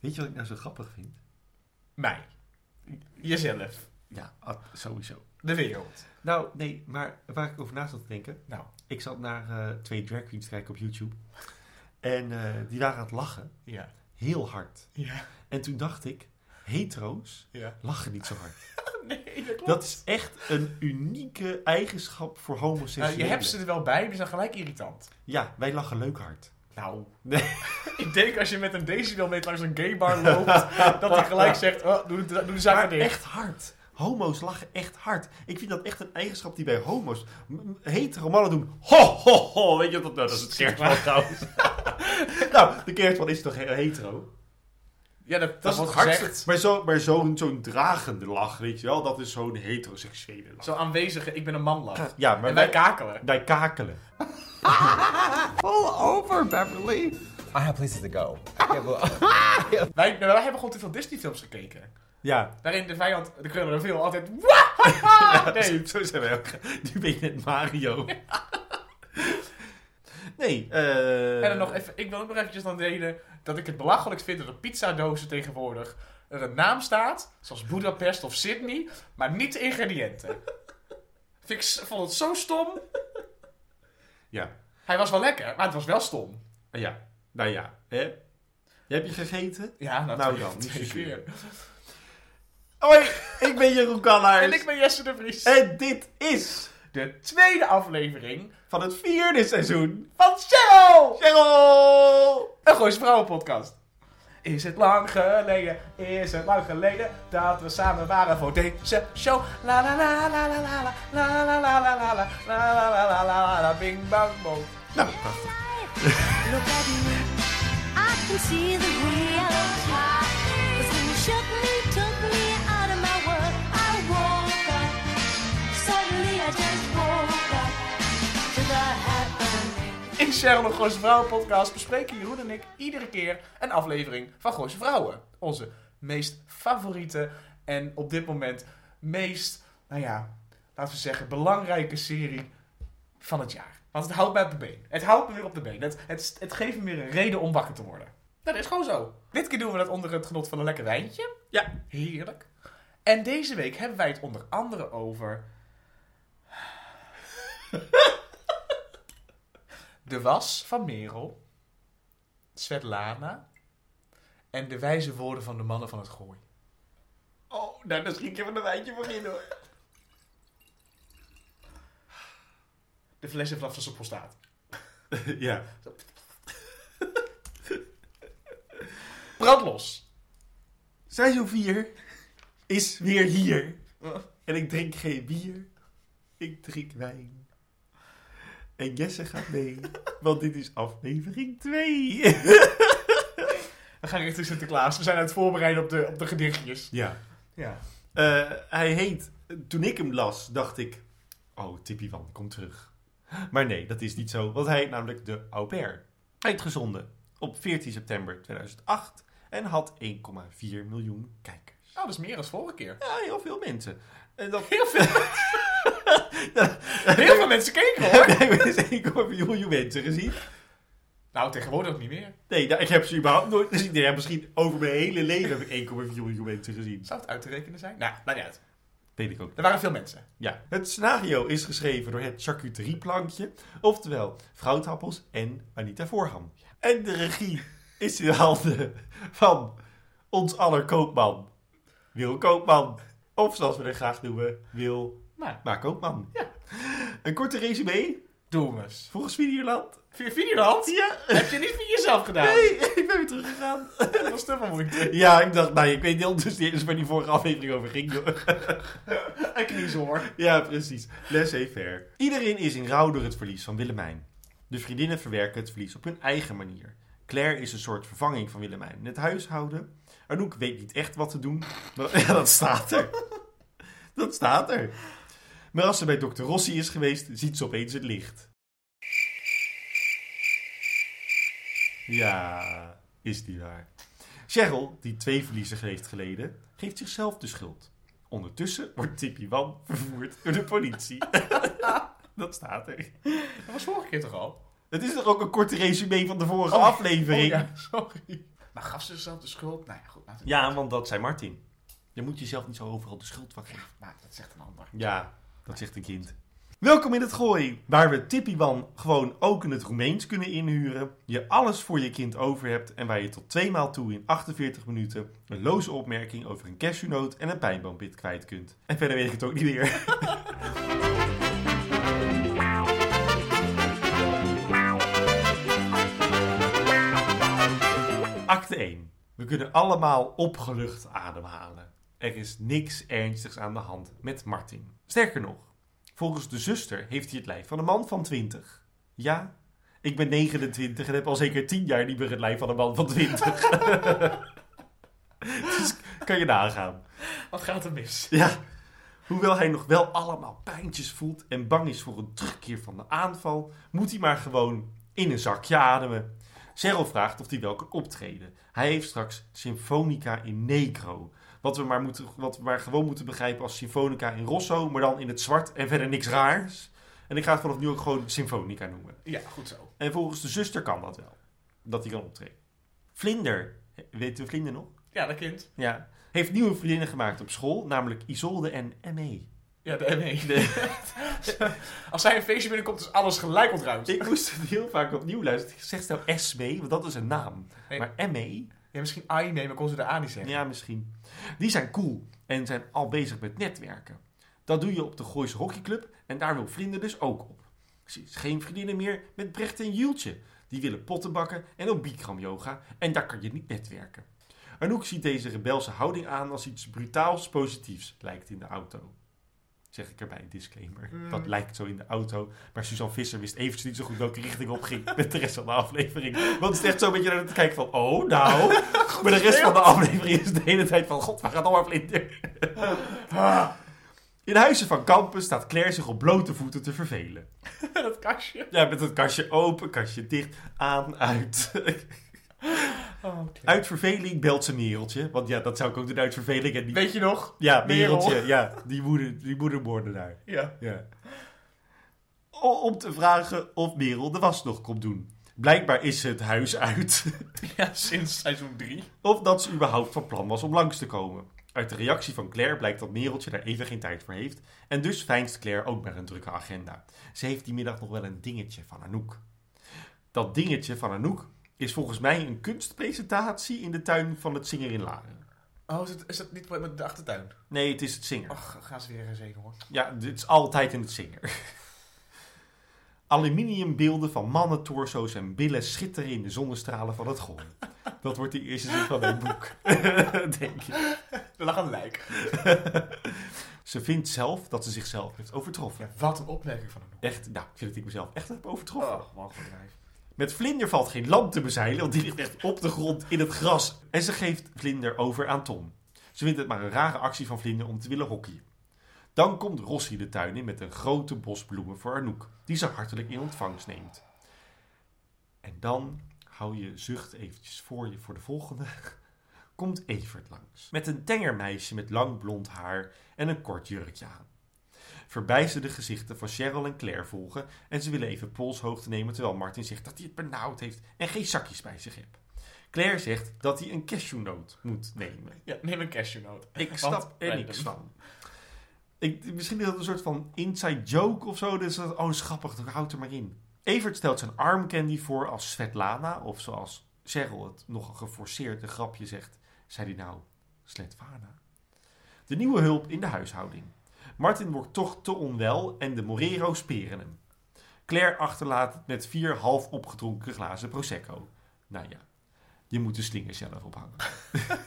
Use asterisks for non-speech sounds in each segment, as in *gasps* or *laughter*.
Weet je wat ik nou zo grappig vind? Mij. Jezelf. Ja, sowieso. De wereld. Nou, nee, maar waar ik over na zat te denken. Nou, Ik zat naar eh, twee drag queens kijken op YouTube. En eh, die waren aan het lachen. ja. Heel hard. Ja. En toen dacht ik, hetero's Ja. lachen niet zo hard. *laughs* Nee, dat klopt. Dat is echt een unieke eigenschap voor Nou, homoseksuelen. je hebt ze er wel bij, maar ze zijn gelijk irritant. Ja, wij lachen leuk hard. Nou, Nee. *laughs* ik denk als je met een decibelmeter langs een gaybar loopt, dat hij gelijk zegt, oh, doe, doe de zaak maar dicht. echt hard. Homo's lachen echt hard. Ik vind dat echt een eigenschap die bij homo's... hetero mannen doen... Ho, ho, ho. Weet je wat dat... Nou, dat is het kerstman trouwens. *laughs* nou, de kerstman is toch he- hetero? Ja, dat, dat, Dat is wordt het gezegd. Maar zo'n maar zo'n zo'n dragende lach, weet je wel? Dat is zo'n heteroseksuele lach. Zo aanwezige, ik ben een man lach. Ja, maar En wij wij, kakelen. wij kakelen. *laughs* Pull over, Beverly. I have places to go. *laughs* *laughs* Wij, nou, wij hebben gewoon te veel Disney films gekeken. Ja. Waarin de vijand, de krullen veel altijd... nee. Zo zijn wij ook. Nu ben je net Mario. nee, eh... En dan nog even, ik wil ook nog eventjes dan delen dat ik het belachelijk vind dat op pizzadozen tegenwoordig er een naam staat, zoals Budapest of Sydney, maar niet de ingrediënten. *laughs* Vind ik, vond het zo stom. Ja. Hij was wel lekker, maar het was wel stom. Ja. Nou ja, hè? Heb je gegeten? Ja, nou, Nou dan, niet keer. Hoi, ik ben Jeroen Kallaars. *laughs* En ik ben Jesse de Vries. En dit is De tweede aflevering van het vierde seizoen. van Cheryl! Cheryl! Een Goois Vrouwen-podcast. Is het lang geleden, is het lang geleden dat we samen waren voor deze show? La la la la la la la la la la la la la la la la la la la bing bang bong. Nou, prachtig. Look at me, I can see the. In een Gooise Vrouwen podcast bespreken Jeroen en ik iedere keer een aflevering van Gooise Vrouwen. Onze meest favoriete en op dit moment meest, nou ja, laten we zeggen, belangrijke serie van het jaar. Want het houdt mij op de been. Het houdt me weer op de been. Het, het, het geeft me weer een reden om wakker te worden. Dat is gewoon zo. Dit keer doen we dat onder het genot van een lekker wijntje. Ja. Heerlijk. En deze week hebben wij het onder andere over... De was van Merel, Svetlana en de wijze woorden van de mannen van het gooi. Oh, nou, dan schiet ik even een wijntje voor in, hoor. De fles heeft last van zijn prostaat. *laughs* ja. Brandlos. Seizoen 4 is weer hier. En ik drink geen bier. Ik drink wijn. En Jesse gaat mee. *laughs* Want dit is aflevering 2. We gaan richting Sinterklaas. We zijn aan het voorbereiden op de, op de gedichtjes. ja. Ja. Eh, hij heet... Toen ik hem las, dacht ik... Oh, Tippy Wan, kom terug. Maar nee, dat is niet zo. Want hij heet namelijk de au pair. Uitgezonden op 14 september 2008. En had 1,4 miljoen kijkers. Oh, dat is meer dan vorige keer. Ja, heel veel mensen. En dat... Heel veel *laughs* *laughs* Heel veel mensen keken hoor. Heb ik 1,4 miljoen mensen gezien? Nou, tegenwoordig niet meer. Nee, nou, ik heb ze überhaupt nooit gezien. Nee, ja, misschien over mijn hele leven heb ik 1,4 miljoen mensen gezien. Zou het uit te rekenen zijn? Nou, maakt niet uit. Weet ik ook. Er waren veel mensen. Ja. Het scenario is geschreven door het charcuterieplankje. Oftewel, Vrouwtappels en Anita Voorham. En de regie is in de handen van ons aller koopman. Wil Koopman. Of zoals we er graag noemen, Wil Nou, Maar Koopman. Ja. Een korte resume. doe hem eens. Volgens Videoland. Via Videoland? Ja. Heb je niet voor jezelf gedaan? Nee, ik ben weer teruggegaan. Dat was te moeite. Ja, ik dacht, nou, ik weet niet ondertussen eens waar die vorige aflevering over ging. Een kniezoor. ja, precies. Laissez-faire. Iedereen is in rouw door het verlies van Willemijn. De vriendinnen verwerken het verlies op hun eigen manier. Claire is een soort vervanging van Willemijn in het huishouden. Anouk weet niet echt wat te doen. Maar, *laughs* ja, dat staat er. Dat staat er. Maar als ze bij dokter Rossi is geweest, ziet ze opeens het licht. Ja, is die waar. Cheryl, die twee verliezen heeft geleden, geeft zichzelf de schuld. Ondertussen wordt Tippy Wan vervoerd door de politie. *laughs* dat staat er. Dat was vorige keer toch al? Het is toch ook een korte resume van de vorige Oh, aflevering? Oh ja, sorry. Maar gaf ze zichzelf de schuld? Nou ja, goed. Ja, want dat zei Martin. Je moet jezelf niet zo overal de schuld van geven. Maar dat zegt een ander. Ja, dat zegt een kind. Welkom in het Gooi, waar we Tippiewan gewoon ook in het Roemeens kunnen inhuren. Je alles voor je kind over hebt en waar je tot twee maal toe in 48 minuten een loze opmerking over een cashewnoot en een pijnboombit kwijt kunt. En verder weet ik het ook niet meer. *laughs* Acte 1. We kunnen allemaal opgelucht ademhalen. Er is niks ernstigs aan de hand met Martin. Sterker nog, volgens de zuster heeft hij het lijf van een man van 20. Ja, ik ben 29 en heb al zeker 10 jaar niet meer het lijf van een man van 20. *laughs* dus kan je nagaan. Wat gaat er mis? Ja, hoewel hij nog wel allemaal pijntjes voelt en bang is voor een terugkeer van de aanval, moet hij maar gewoon in een zakje ademen. Cheryl vraagt of hij wel kan optreden. Hij heeft straks Symfonica in Negro. Wat we, maar moeten, wat we maar gewoon moeten begrijpen als Symfonica in Rosso, maar dan in het zwart en verder niks raars. En ik ga het vanaf nu ook gewoon Symfonica noemen. Ja, goed zo. En volgens de zuster kan dat wel. Dat hij kan optreden. Vlinder, weet u Vlinder nog? Ja, dat kind. Ja. Heeft nieuwe vriendinnen gemaakt op school, namelijk Isolde en M.E. Ja, de ME. *laughs* Als zij een feestje binnenkomt, is alles gelijk ontruimd. Ik moest het heel vaak opnieuw luisteren. Ik zeg nou SME, want dat is een naam. Nee. Maar ME, Ja, misschien AI mee, maar kon ze de A niet zeggen. ja misschien. Die zijn cool en zijn al bezig met netwerken. Dat doe je op de Gooise Hockeyclub en daar wil Vlinder dus ook op. Is geen vriendinnen meer met Brecht en Jultje. Die willen potten bakken en op Bikram yoga en daar kan je niet netwerken. Anouk ziet deze rebelse houding aan als iets brutaals positiefs, lijkt in de auto. Zeg ik erbij, disclaimer. Mm. Dat lijkt zo in de auto. Maar Suzanne Visser wist eventjes niet zo goed welke richting op ging met de rest van de aflevering. Want het is echt zo een beetje naar te kijken van, oh nou. *laughs* Maar de rest van de aflevering is de hele tijd van, god, waar gaat allemaal vlinder? In Huizen van Kampen staat Claire zich op blote voeten te vervelen. *laughs* dat kastje. Ja, met het kastje open, kastje dicht, aan, uit. *laughs* Oh. Uit verveling belt ze Mereltje. Want ja, dat zou ik ook doen uit verveling. En die... Weet je nog? Ja, Merel. Mereltje. Ja, die, moeder, die moedermoordenaar. Ja. Ja. Om te vragen of Merel de was nog komt doen. Blijkbaar is ze het huis uit. *laughs* Ja, sinds seizoen 3. of dat ze überhaupt van plan was om langs te komen. Uit de reactie van Claire blijkt dat Mereltje daar even geen tijd voor heeft. En dus fijnst Claire ook met een drukke agenda. Ze heeft die middag nog wel een dingetje van Anouk. Dat dingetje van Anouk is volgens mij een kunstpresentatie in de tuin van het Zinger in Laren. Oh, is het, is het niet met de achtertuin? Nee, het is het Zinger. Ach, gaan ze weer eens heen, hoor. Ja, dit is altijd in het Zinger. *laughs* Aluminiumbeelden van mannen, torso's en billen schitteren in de zonnestralen van het gooi. *laughs* Dat wordt de eerste zin van mijn boek, *laughs* denk ik. Er lag een lijk. Ze vindt zelf dat ze zichzelf heeft overtroffen. Ja, wat een opmerking van een Echt, nou, ik vind dat ik mezelf echt heb overtroffen. Oh, man, bedrijf. Met Vlinder valt geen lamp te bezeilen, want die ligt echt op de grond in het gras. En ze geeft Vlinder over aan Tom. Ze vindt het maar een rare actie van Vlinder om te willen hockeyen. Dan komt Rossi de tuin in met een grote bos bloemen voor Anouk, die ze hartelijk in ontvangst neemt. En dan hou je zucht eventjes voor je voor de volgende. *laughs* Komt Evert langs. Met een tenger meisje met lang blond haar en een kort jurkje aan. Verbijsterde gezichten van Cheryl en Claire volgen en ze willen even polshoogte nemen terwijl Martin zegt dat hij het benauwd heeft en geen zakjes bij zich heeft. Claire zegt dat hij een cashewnoot moet nemen. Ja, neem een cashewnoot. Ik snap er niks van. Ik, misschien is dat een soort van inside joke of zo. Dus dat, oh, is grappig, er maar in. Evert stelt zijn armcandy voor als Svetlana, of zoals Cheryl het nog een geforceerd een grapje zegt, zei hij nou Svetlana. De nieuwe hulp in de huishouding. Martin wordt toch te onwel en de Morero speren hem. Claire achterlaat het met vier half opgedronken glazen Prosecco. Nou ja, je moet de slinger zelf ophangen. *laughs*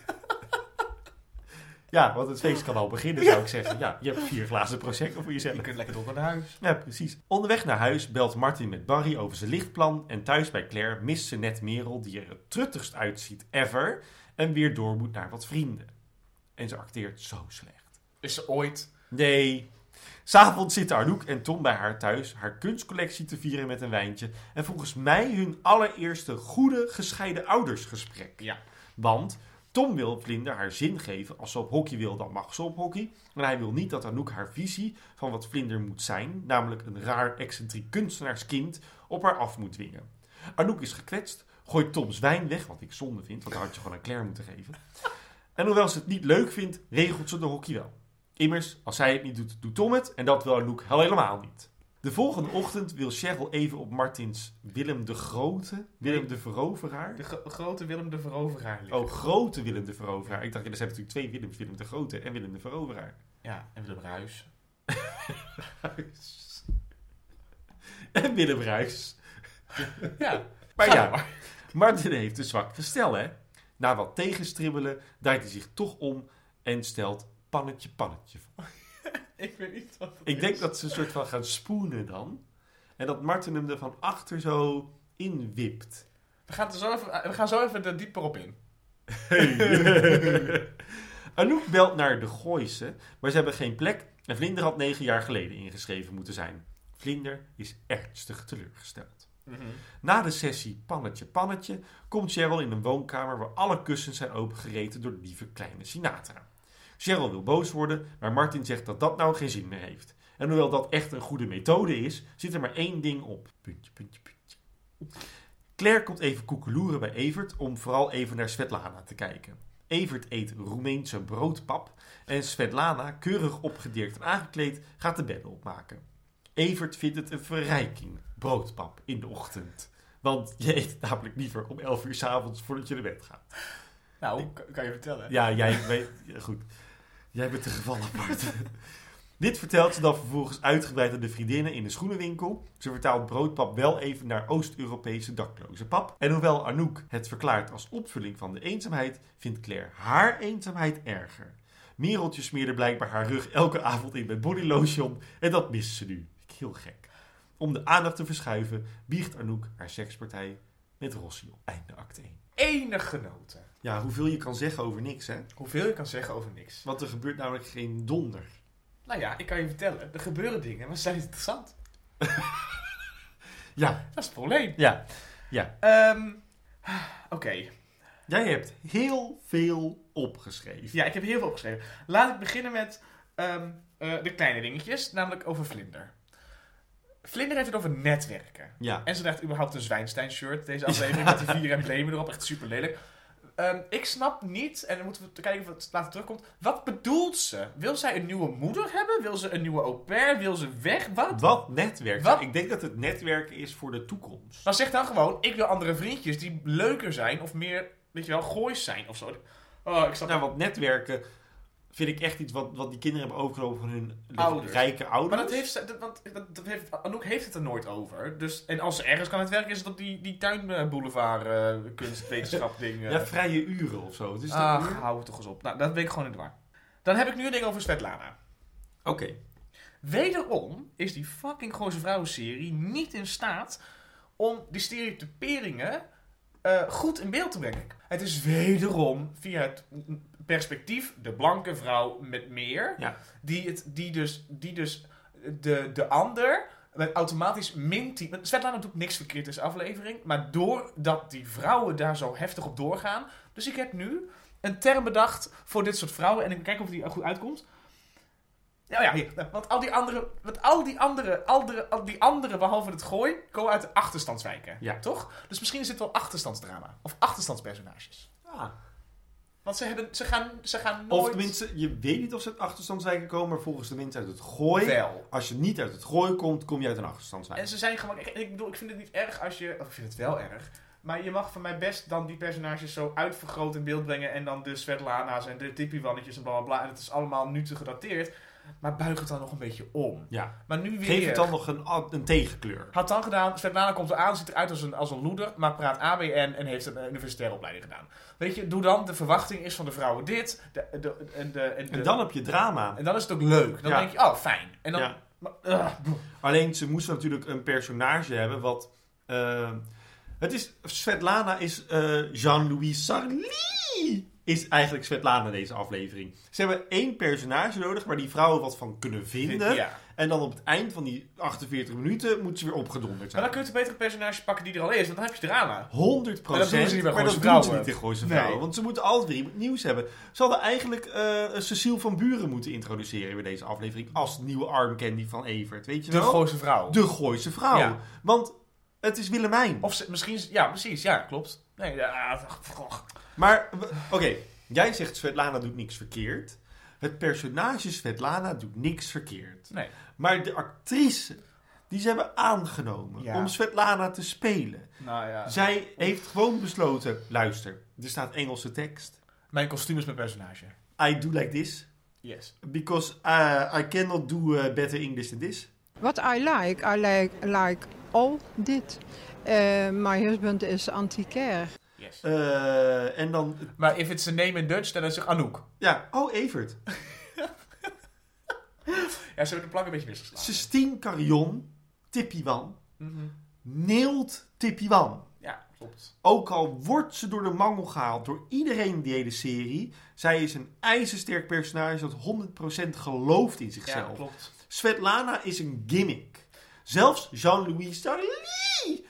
ja, want het feest kan al beginnen, zou ik zeggen. Ja, je hebt vier glazen Prosecco voor jezelf. Je kunt lekker door naar huis. Ja, precies. Onderweg naar huis belt Martin met Barry over zijn lichtplan. En thuis bij Claire mist ze net Merel, die er het truttigst uitziet ever. En weer door moet naar wat vrienden. En ze acteert zo slecht. Is ze ooit... Nee. S'avonds zitten Arnoek en Tom bij haar thuis haar kunstcollectie te vieren met een wijntje. En volgens mij hun allereerste goede gescheiden oudersgesprek. Ja. Want Tom wil Vlinder haar zin geven. Als ze op hockey wil, dan mag ze op hockey. Maar hij wil niet dat Anouk haar visie van wat Vlinder moet zijn, namelijk een raar excentriek kunstenaarskind, op haar af moet dwingen. Anouk is gekwetst, gooit Toms wijn weg, wat ik zonde vind, want daar had je gewoon aan Claire moeten geven. En hoewel ze het niet leuk vindt, regelt ze de hockey wel. Immers, als zij het niet doet, doet Tom het. En dat wil Anouk helemaal niet. De volgende ochtend wil Cheryl even op Martins Willem de Grote, Willem de Veroveraar. De gro- grote Willem de Veroveraar liggen. Oh, grote Willem de Veroveraar. Ik dacht, ja, er zijn natuurlijk twee Willems, Willem de Grote en Willem de Veroveraar. Ja, en Willem Ruis. *laughs* En Willem Ruis. Ja, *laughs* Maar ja, maar. Martin heeft een zwak gestel, hè. Na wat tegenstribbelen draait hij zich toch om en stelt pannetje pannetje voor. *laughs* Ik weet niet wat Ik denk dat ze een soort van gaan spoenen dan. En dat Martin hem er van achter zo inwipt. We gaan, er zo even, we gaan zo even er dieper op in. *laughs* Anouk belt naar de Gooise, maar ze hebben geen plek en Vlinder had negen jaar geleden ingeschreven moeten zijn. Vlinder is ernstig teleurgesteld. Na de sessie Pannetje Pannetje komt Cheryl in een woonkamer waar alle kussens zijn opengereten door de lieve kleine Sinatra. Cheryl wil boos worden, maar Martin zegt dat dat nou geen zin meer heeft. En hoewel dat echt een goede methode is, zit er maar één ding op. Puntje, puntje, puntje. Claire komt even koekeloeren bij Evert om vooral even naar Svetlana te kijken. Evert eet Roemeense broodpap en Svetlana, keurig opgedirkt en aangekleed, gaat de bedden opmaken. Evert vindt het een verrijking, broodpap in de ochtend. Want je eet het namelijk liever om 11 uur 's avonds voordat je naar bed gaat. Nou, kan, je vertellen. Ja, jij weet... Goed. Jij bent de gevallen part. *laughs* Dit vertelt ze dan vervolgens uitgebreid aan de vriendinnen in de schoenenwinkel. Ze vertaalt broodpap wel even naar Oost-Europese dakloze pap. En hoewel Anouk het verklaart als opvulling van de eenzaamheid, vindt Claire haar eenzaamheid erger. Mereltje smeerde blijkbaar haar rug elke avond in met bodylotion en dat mist ze nu. Heel gek. Om de aandacht te verschuiven, biegt Anouk haar sekspartij met Rossi op. Einde acte 1. Enig genoten. Ja, hoeveel je kan zeggen over niks, hè? Hoeveel je kan zeggen over niks. Want er gebeurt namelijk geen donder. Nou ja, ik kan je vertellen. Er gebeuren dingen, maar ze zijn interessant. *laughs* Ja, Dat is het probleem. ja. Ehm, Oké. Jij hebt heel veel opgeschreven. Ja, ik heb heel veel opgeschreven. Laat ik beginnen met ehm, eh, de kleine dingetjes, namelijk over Vlinder. Vlinder heeft het over netwerken. Ja. En ze draagt überhaupt een Zwijnstein-shirt, deze aflevering, met die vier emblemen erop. Echt super lelijk. Ik snap niet, en dan moeten we kijken of het later terugkomt. Wat bedoelt ze? Wil zij een nieuwe moeder hebben? Wil ze een nieuwe au pair? Wil ze weg? Wat? Wat netwerk? Wat? Ik denk dat het netwerken is voor de toekomst. Maar zeg dan gewoon, ik wil andere vriendjes die leuker zijn of meer, weet je wel, goois zijn of zo. Oh, ik snap Nou, want netwerken vind ik echt iets wat, wat die kinderen hebben overgenomen van hun rijke ouders. Maar dat heeft ze, dat, want dat, dat heeft, Anouk heeft het er nooit over. Dus, en als ze ergens kan het werken, is het op die, die tuinboulevard eh kunstwetenschap *laughs* ding. eh. Ja, vrije uren of zo. Het is dat Ach, uur? hou het toch eens op. Nou, dat ben ik gewoon in de war. Dan heb ik nu een ding over Svetlana. Oké. Wederom is die fucking Goze Vrouwen-serie niet in staat om die stereotyperingen eh, goed in beeld te brengen. Het is wederom via het perspectief de blanke vrouw met meer, Ja. die, het, die dus, die dus de, de ander met automatisch min 10... want Svetlana doet niks verkeerd in deze aflevering, maar doordat die vrouwen daar zo heftig op doorgaan... Dus ik heb nu een term bedacht voor dit soort vrouwen en ik kijk of die goed uitkomt. Ja, ja, hier. Want al die andere, want al die andere, andere, al die andere behalve het gooi, komen uit de achterstandswijken. Ja. Toch? Dus misschien is dit wel achterstandsdrama. Of achterstandspersonages. Ah. Want ze, hebben, ze, gaan, ze gaan nooit... Of tenminste, je weet niet of ze uit achterstandswijken komen, maar volgens de mensen uit het gooi. Wel. Als je niet uit het gooi komt, kom je uit een achterstandswijk. En ze zijn gewoon... Ik, ik bedoel, ik vind het niet erg als je... Of ik vind het wel erg. Maar je mag van mij best dan die personages zo uitvergroot in beeld brengen. En dan de Svetlana's en de Tippy-wannetjes en bla bla bla. En het is allemaal nu te gedateerd. Maar buig het dan nog een beetje om. Ja. Maar nu weer... Geef het dan nog een, een tegenkleur. Had dan gedaan, Svetlana komt eraan, ziet eruit als een, als een loeder, maar praat ABN en heeft een universitaire opleiding gedaan. Weet je, doe dan, de verwachting is van de vrouwen dit, de, de, en, de, en, de, En dan heb je drama. en dan is het ook leuk. Dan Ja. denk je, oh, fijn. En dan, Ja. maar, Alleen ze moesten natuurlijk een personage hebben wat. eh, het is. Svetlana is eh, Jean-Louis Sarly. Is eigenlijk Svetlana deze aflevering. Ze hebben één personage nodig waar die vrouwen wat van kunnen vinden. ja. En dan op het eind van die 48 minuten moeten ze weer opgedonderd Maar zijn. dan kun je het beter een personage pakken die er al is, want dan heb je drama. 100 Maar dat doen ze niet bij maar dat Gooise ze niet in Gooise Nee. Vrouwen. Want ze moeten altijd weer iemand nieuws hebben. Ze hadden eigenlijk eh Cecile van Buren moeten introduceren bij deze aflevering. Als nieuwe arm candy van Evert. Weet je De wel? Gooise vrouw. De Gooise vrouw. Ja. Want Het is Willemijn. Of ze, misschien, ja, precies, ja, klopt. Nee, ja, goh. Maar, oké, jij zegt Svetlana doet niks verkeerd. Het personage Svetlana doet niks verkeerd. nee. Maar de actrice die ze hebben aangenomen Ja. om Svetlana te spelen. Nou ja. Zij heeft gewoon besloten, luister, er staat Engelse tekst. Mijn kostuum is mijn personage. I do like this, Yes. because uh, I cannot do uh, better English than this. What I like, I like, like all dit. Uh, my husband is antiquair. Yes. Eh, en dan, Maar if it's a name in Dutch, dan is het Anouk. ja, oh Evert. *laughs* Ja, ze hebben de plank een beetje misgeslagen. Sistine Carion, Tippiwan, Mhm. neelt Tippiwan. Ja, klopt. Ook al wordt ze door de mangel gehaald door iedereen in die hele serie. Zij is een ijzersterk personage dat 100% gelooft in Ja, zichzelf. klopt. Svetlana is een gimmick. Zelfs Jean-Louis Starly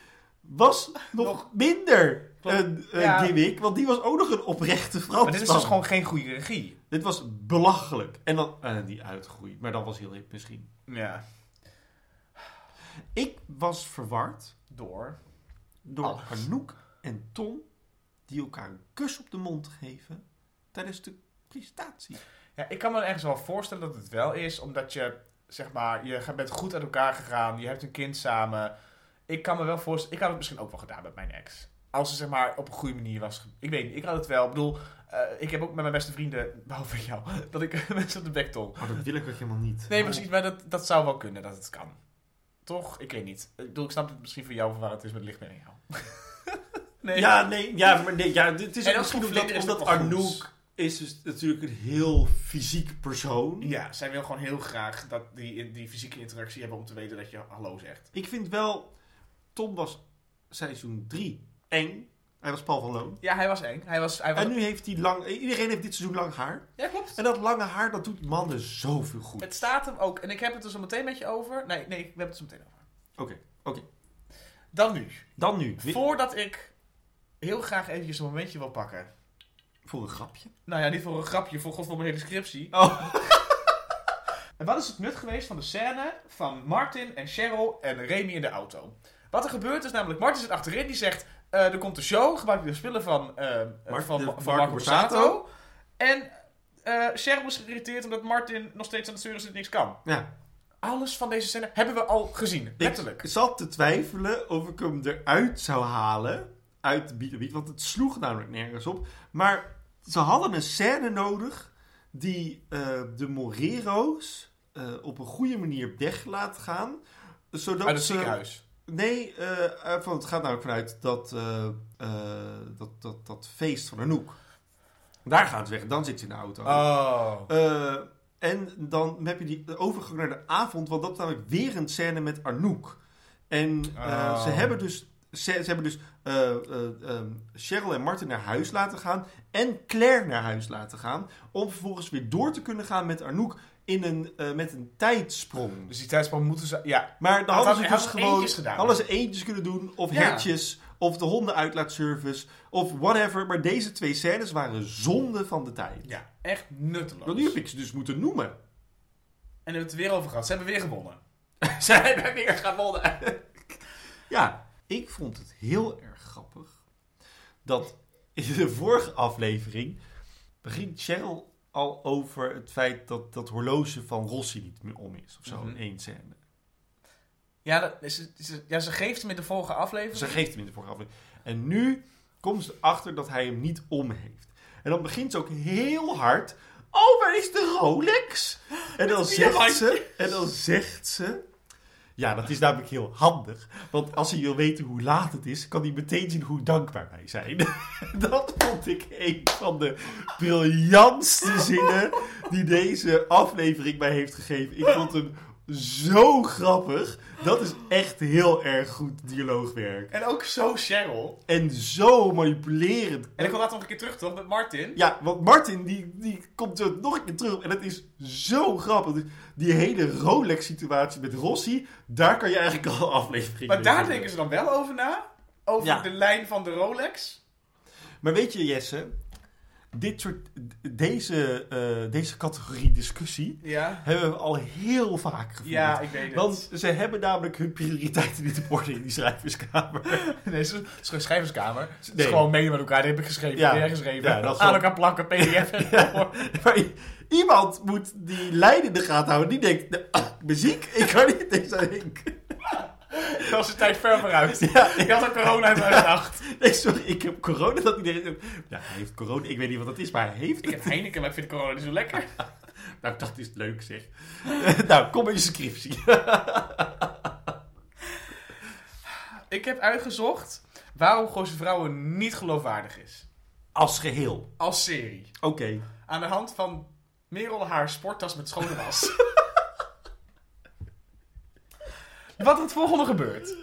was *laughs* nog, Nog- minder een, een Ja. gimmick. Want die was ook nog een oprechte Fransman. Maar dit is dus gewoon geen goede regie. Dit was belachelijk. En dan eh, die uitgroei. Maar dat was heel hip misschien. Ja. Ik was verward Door. door Alles. Anouk en Tom... die elkaar een kus op de mond geven... tijdens de presentatie. Ja, ik kan me ergens wel voorstellen dat het wel is, omdat je, zeg maar, je bent goed uit elkaar gegaan, je hebt een kind samen. Ik kan me wel voorstellen, ik had het misschien ook wel gedaan met mijn ex. Als ze, zeg maar, op een goede manier was. Ik weet niet, ik had het wel. Ik bedoel, eh, ik heb ook met mijn beste vrienden, *laughs* behalve jou, dat ik *laughs* mensen op de bek tol. Maar dat wil ik ook helemaal niet. Nee, precies, maar dat, dat zou wel kunnen, dat het kan. Toch? Ik weet niet. Ik bedoel, ik snap het misschien voor jou waar het is, maar het ligt meer aan jou. *laughs* nee. Ja, nee, ja, maar nee, ja, het is En misschien voor omdat, omdat goed. Arnoek is dus natuurlijk een heel fysiek persoon. Ja, zij wil gewoon heel graag dat die, die fysieke interactie hebben om te weten dat je hallo zegt. Ik vind wel, Tom was seizoen 3 eng. Hij was Paul van Loon. Ja, hij was eng. Hij was, hij was... En nu heeft hij lang, iedereen heeft dit seizoen lang haar. Ja, klopt. En dat lange haar, dat doet mannen zoveel goed. Het staat hem ook. En ik heb het er zo meteen met je over. Nee, nee, we hebben het zo meteen over. Oké, oké. Dan nu. Dan nu, Voordat ik heel graag eventjes een momentje wil pakken. voor een grapje. Nou ja, niet voor een grapje, voor god voor mijn hele scriptie. Oh. *laughs* En wat is het nut geweest van de scène van Martin en Cheryl en Remy in de auto? Wat er gebeurt is namelijk, Martin zit achterin, die zegt... eh, er komt een show, gebruik de spullen van, Mark- van, de- van Marco Marco Borsato. En eh Cheryl is geïrriteerd omdat Martin nog steeds aan het zeuren is niks kan. Ja. Alles van deze scène hebben we al gezien, letterlijk. Ik zat te twijfelen of ik hem eruit zou halen. Uit de Beat Want het sloeg namelijk nergens op. Maar ze hadden een scène nodig. Die de Morero's op een goede manier weg laat gaan. Zodat Uit het ze- ziekenhuis. Nee, van, het gaat namelijk vanuit dat, eh, dat, dat, dat feest van Anouk. Daar gaan ze weg. Dan zit ze in de auto. Oh. En dan heb je die overgang naar de avond, want dat is namelijk weer een scène met Arnoek. En Oh. ze hebben dus, ze, ze hebben dus eh, eh, ehm, Cheryl en Martin naar huis laten gaan en Claire naar huis laten gaan, om vervolgens weer door te kunnen gaan met Arnoek in een, eh, met een tijdsprong. Dus die tijdspan moeten ze... Ja. Maar dan Had- hadden ze dus gewoon gedaan. ze eentjes kunnen doen, of Ja. hertjes, of de hondenuitlaatservice, of whatever. Maar deze twee scènes waren zonde van de tijd. Ja, echt nutteloos. Nu heb ik ze dus moeten noemen. En we hebben het er weer over gehad. Ze hebben weer gewonnen. *laughs* Ze hebben weer gewonnen. ja, ik vond het heel erg grappig dat in de vorige aflevering begint Cheryl al over het feit dat dat horloge van Rossi niet meer om is. Of zo, Mhm. in één scène. Ja, dat is- ja, ze geeft hem in de vorige aflevering. Ze geeft hem in de vorige aflevering. En nu komt ze erachter dat hij hem niet om heeft. En dan begint ze ook heel hard. Oh, waar is de Rolex? En dan zegt ze. En dan zegt ze. Ja, dat is namelijk heel handig. Want als hij wil weten hoe laat het is, kan hij meteen zien hoe dankbaar wij zijn. *laughs* Dat vond ik een van de briljantste zinnen die deze aflevering mij heeft gegeven. Ik vond hem zo grappig. Dat is echt heel erg goed dialoogwerk. En ook zo Cheryl. En zo manipulerend. En ik wil later nog een keer terug, toch? Met Martin. Ja, want Martin die, die komt zo nog een keer terug. En het is zo grappig. Dus die hele Rolex-situatie met Rossi, daar kan je eigenlijk al *laughs* aflevering Maar daar denken ze dan wel over na. Over Ja. de lijn van de Rolex. Maar weet je, Jesse, dit soort, deze, eh, deze categorie discussie Ja? hebben we al heel vaak gevoerd. Ja, ik weet het. Want ze hebben namelijk hun prioriteiten niet op orde in die schrijverskamer. *laughs* Nee, geen schrijverskamer. Het is Nee. gewoon mailen met elkaar. Die heb ik geschreven. Ja. Heb geschreven. Ja, Aan elkaar plakken, pdf. *laughs* Ja. Maar iemand moet die lijn in de gaten houden. Die denkt, nou, ah, muziek? Ik kan niet deze denken. *laughs* Dat was de tijd ver vooruit. Ja, Ik had ook corona in 2008. *laughs* nee, sorry, ik heb corona. Dat iedereen... Ja, hij heeft corona. Ik weet niet wat dat is, maar hij heeft Ik heb Heineken, maar ik vind corona niet zo lekker. *laughs* Nou, dat is leuk zeg. nou, kom in je scriptie. Ik heb uitgezocht waarom Gooise Vrouwen niet geloofwaardig is. Als geheel. Als serie. Oké. Aan de hand van Merel haar sporttas met schone was. Wat het volgende gebeurt.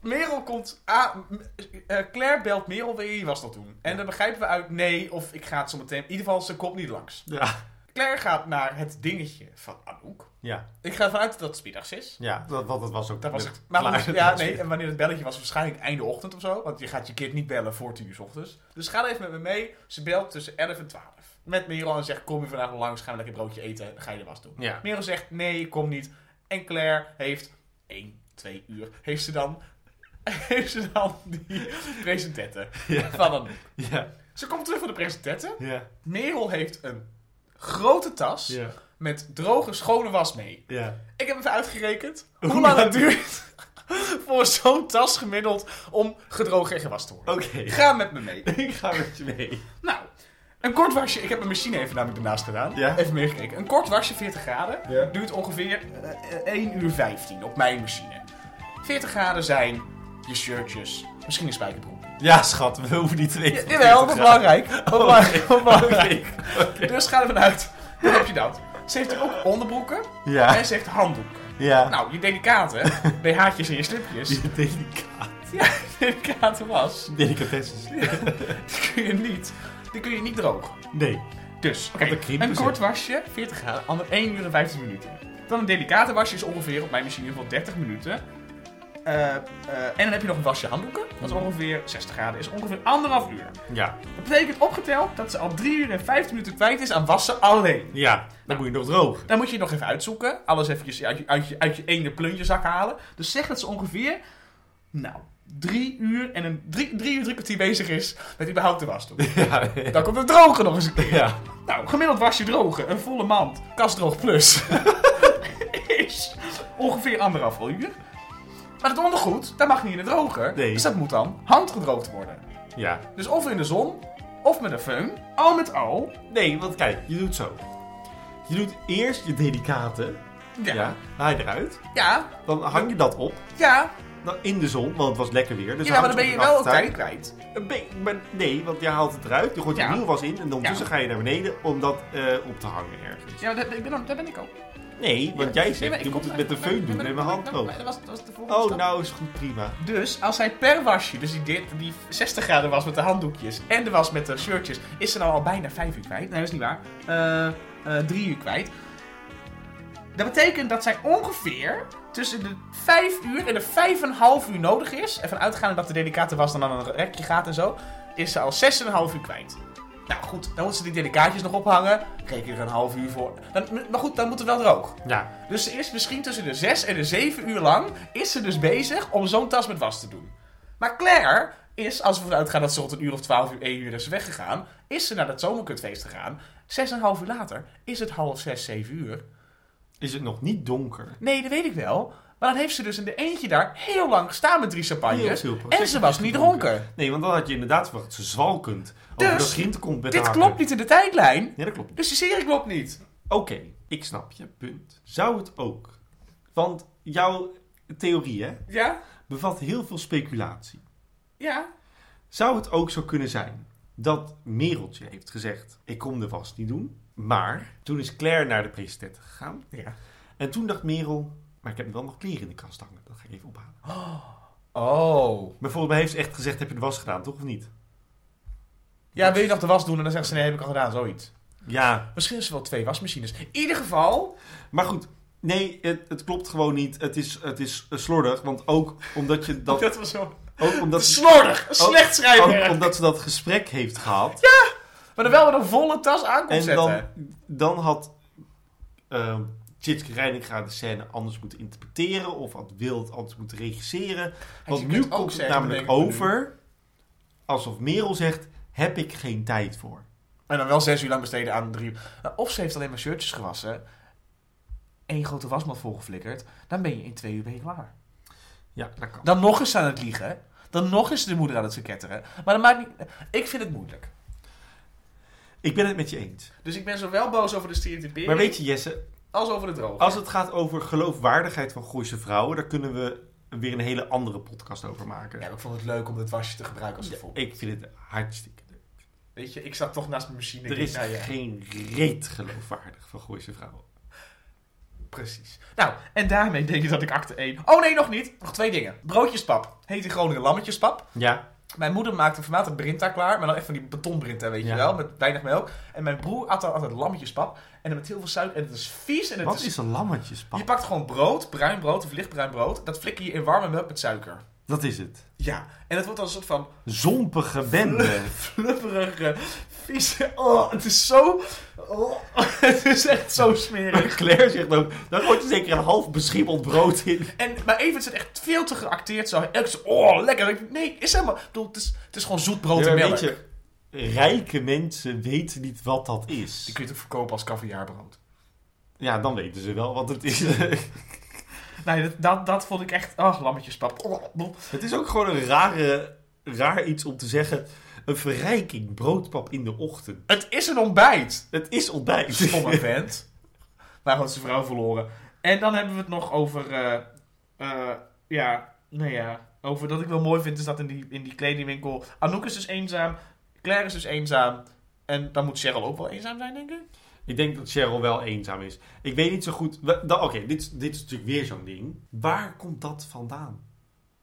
Merel komt... Ah, eh, Claire belt Merel weer, wie was dat toen? En dan begrijpen we uit nee, of ik ga het zo meteen... In ieder geval, ze komt niet langs. Ja. Claire gaat naar het dingetje van Anouk. Ja. Ik ga ervan uit dat het middags is. Ja, dat, dat was ook... Dat was het. Maar klaar. ja, *laughs* nee, en wanneer het belletje was, waarschijnlijk einde ochtend of zo. Want je gaat je kind niet bellen voor 10 uur 's ochtends. Dus ga even met me mee. Ze belt tussen 11 en 12. Met Merel en zegt, kom je vandaag nog langs, gaan we lekker broodje eten. Dan ga je de was doen. Ja. Merel zegt, nee, kom niet. En Claire heeft 1, 2 uur, heeft ze dan, *laughs* heeft ze dan die presentette *laughs* Ja. van Anouk. Ja. Ze komt terug voor de presentette. Ja. Merel heeft een grote tas Ja. met droge, schone was mee. Ja. Ik heb even uitgerekend *laughs* Hoe hoe lang lang? het duurt voor zo'n tas gemiddeld om gedroogd en gewassen te worden. Oké. Ga met me mee. Ik ga met je mee. Nou, een kort wasje. Ik heb mijn machine even namelijk ernaast gedaan. Ja? Even meegekeken. Een kort wasje, 40 graden, Ja. duurt ongeveer eh, 1 uur 15 op mijn machine. 40 graden zijn je shirtjes, misschien een spijkerbroek. Ja, schat, we hoeven niet te Ja, weten. jawel, dat is belangrijk. Dat is belangrijk. Dat is belangrijk. Oké. Dus ga ervan uit. Dan heb je dat. Ze heeft ook onderbroeken Ja. en ze heeft handdoeken. Ja. Nou, je delicate, *laughs* BH'tjes en je slipjes. Die delicaat. Ja, *laughs* delicate was. Delicatesses. *laughs* Die kun je niet. Die kun je niet drogen. Nee. Dus, oké, de krimpen een kort wasje, 40 graden, ander 1 uur en 15 minuten. Dan een delicate wasje is ongeveer op mijn machine voor 30 minuten. Eh, eh, en dan heb je nog een wasje handdoeken. Dat is ongeveer 60 graden, is ongeveer anderhalf uur. Ja. Dat betekent opgeteld dat ze al 3 uur en 15 minuten kwijt is aan wassen alleen. Ja. Dan moet je nog droog. Dan moet je nog even uitzoeken. Alles eventjes uit je, uit je, uit je ene plunjezak halen. Dus zeg dat ze ongeveer, nou, drie uur en een drie, drie uur, drie kwartier bezig is met überhaupt de was doen. *laughs* Ja. Dan komt het drogen nog eens een keer. Ja. Nou, gemiddeld wasje drogen, een volle mand, kastdroog plus, *laughs* is ongeveer anderhalf uur. Maar het ondergoed, dat mag niet in de droger. Nee. Dus dat moet dan handgedroogd worden. Ja. Dus of in de zon, of met een föhn. Al met al. Nee, want kijk, je doet zo. Je doet eerst je delicate. Ja. Ja. Ja. Haal je eruit. Ja. Dan hang je dat op. Ja, Dan in de zon, want het was lekker weer. Dus maar dan ben je wel tijd kwijt. Nee, want je haalt het eruit. Je gooit Ja. er nieuw was in. En ondertussen Ja. ga je naar beneden om dat eh, op te hangen ergens. Ja, daar, ben, daar ben ik ook. Nee, want jij zegt, Nee, je moet het met de föhn doen en mijn hand droog. Dat was, dat was de volgende Oh, stap. nou is goed, prima. Dus als hij per wasje, dus die, dit- die 60 graden was met de handdoekjes en de was met de shirtjes, is ze nou al bijna 5 uur kwijt. Nee, dat is niet waar. Eh, eh, 3 uur kwijt. Dat betekent dat zij ongeveer tussen de 5 uur en de 5,5 uur nodig is. Ervan uitgaande dat de delicate was dan aan een rekje gaat en zo. Is ze al 6,5 uur kwijt. Nou goed, dan moet ze die delicaatjes nog ophangen. Reken er een half uur voor. Dan, maar goed, dan moet het wel droog. Ja, Dus ze is misschien tussen de 6 en de 7 uur lang is ze dus bezig om zo'n tas met was te doen. Maar Claire is, als we ervan uitgaan dat ze rond een uur of 12 uur, 1 uur is weggegaan, is ze naar dat zomerkutfeest gegaan. 6,5 uur later is het half 6, 7 uur. Is het nog niet donker. Nee, dat weet ik wel. Maar dan heeft ze dus in de eentje daar heel lang gestaan met drie Heel champagnes. veel En ze was niet dronken. Nee, want dan had je inderdaad verwacht ze zwalkend over Dus, de grind komt met Dit klopt niet in de tijdlijn. Ja, dat klopt. Dus die serie klopt niet. Oké, ik snap je punt. Zou het ook? Want jouw theorie hè, Ja? bevat heel veel speculatie. Ja? Zou het ook zo kunnen zijn dat Mereltje heeft gezegd: Ik kom de was niet doen. Maar toen is Claire naar de president gegaan. Ja. En toen dacht Merel: Maar ik heb wel nog kleren in de kast hangen. Dat ga ik even ophalen. *gasps* Oh. Maar volgens mij heeft ze echt gezegd: Heb je de was gedaan, toch of niet? Ja, wil je nog de was doen? En dan zegt ze, nee, heb ik al gedaan, zoiets. Ja, Misschien is er wel twee wasmachines. In ieder geval... maar goed. Nee, het, het klopt gewoon niet. Het is, het is eh, slordig. Want ook omdat je *laughs* dat. Dat was zo... Ook omdat, Slordig, slecht ook schrijfwerk. omdat ze dat gesprek heeft gehad. Maar dan wel met een volle tas aan en zetten. dan, dan had uh, Tjitske Reininga de scène anders moeten interpreteren. Of had Wil het anders moeten regisseren. Want nu komt het namelijk over... Alsof Merel zegt, heb ik geen tijd voor. En dan wel zes uur lang besteden aan drie Nou, Of ze heeft alleen maar shirtjes gewassen. één grote wasmat volgeflikkerd. Dan ben je in twee uur ben je klaar. Ja, dat kan. Dan nog eens aan het liegen. Dan nog eens de moeder aan het verketteren. Maar dat maakt niet... Ik vind het moeilijk. Ik ben het met je eens. Dus ik ben zowel boos over de stereotypering... Maar weet je Jesse, als over de droog. als het gaat over geloofwaardigheid van Gooise vrouwen... daar kunnen we weer een hele andere podcast over maken. Ja, maar ik vond het leuk om het wasje te gebruiken als een voorbeeld. Ik vind het hartstikke leuk. Weet je, ik zat toch naast mijn machine. Er is nou ja, geen reet geloofwaardig van Gooise vrouwen. Precies. Nou, en daarmee denk ik dat ik acte 1... Oh nee, nog niet. Nog twee dingen. Broodjespap. Heet in Groningen lammetjespap. Ja, Mijn moeder maakte formaat een Brinta klaar, maar dan echt van die betonbrinta, weet je wel, met weinig melk. En mijn broer at dan altijd lammetjespap en dan met heel veel suiker. En het is vies en het wat is... is een lammetjespap? Je pakt gewoon brood, bruin brood of lichtbruin brood, dat flikker je in warme melk met suiker. Dat is het. Ja, en het wordt dan een soort van Zompige bende. *laughs* flubberige, vieze... Oh, het is zo... Oh, *laughs* het is echt zo smerig. *laughs* Claire zegt ook, daar gooit er zeker een half beschimmeld brood in. En, maar even, het is echt veel te geacteerd zo. Ik zo, oh, lekker. Nee, is helemaal... Ik bedoel, het is, het is gewoon zoet brood Ja, en melk. weet je, rijke mensen weten niet wat dat is. Die kun je toch verkopen als caviarbrood. Ja, dan weten ze wel wat het is. Nee, dat, dat, dat vond ik echt... Oh, lammetjespap. Oh, oh. het is ook gewoon een rare, raar iets om te zeggen. Een verrijking, broodpap in de ochtend. Het is een ontbijt. Het is ontbijt. Stomme vent. Maar had zijn vrouw verloren. En dan hebben we het nog over... eh, eh, ja, nou ja... Over dat ik wel mooi vind is dat in die, in die kledingwinkel... Anouk is dus eenzaam. Claire is dus eenzaam. En dan moet Cheryl ook wel eenzaam zijn, denk ik. Ik denk dat Cheryl wel eenzaam is. Ik weet niet zo goed. Oké, dit, is- dit is natuurlijk weer zo'n ding. Waar komt dat vandaan?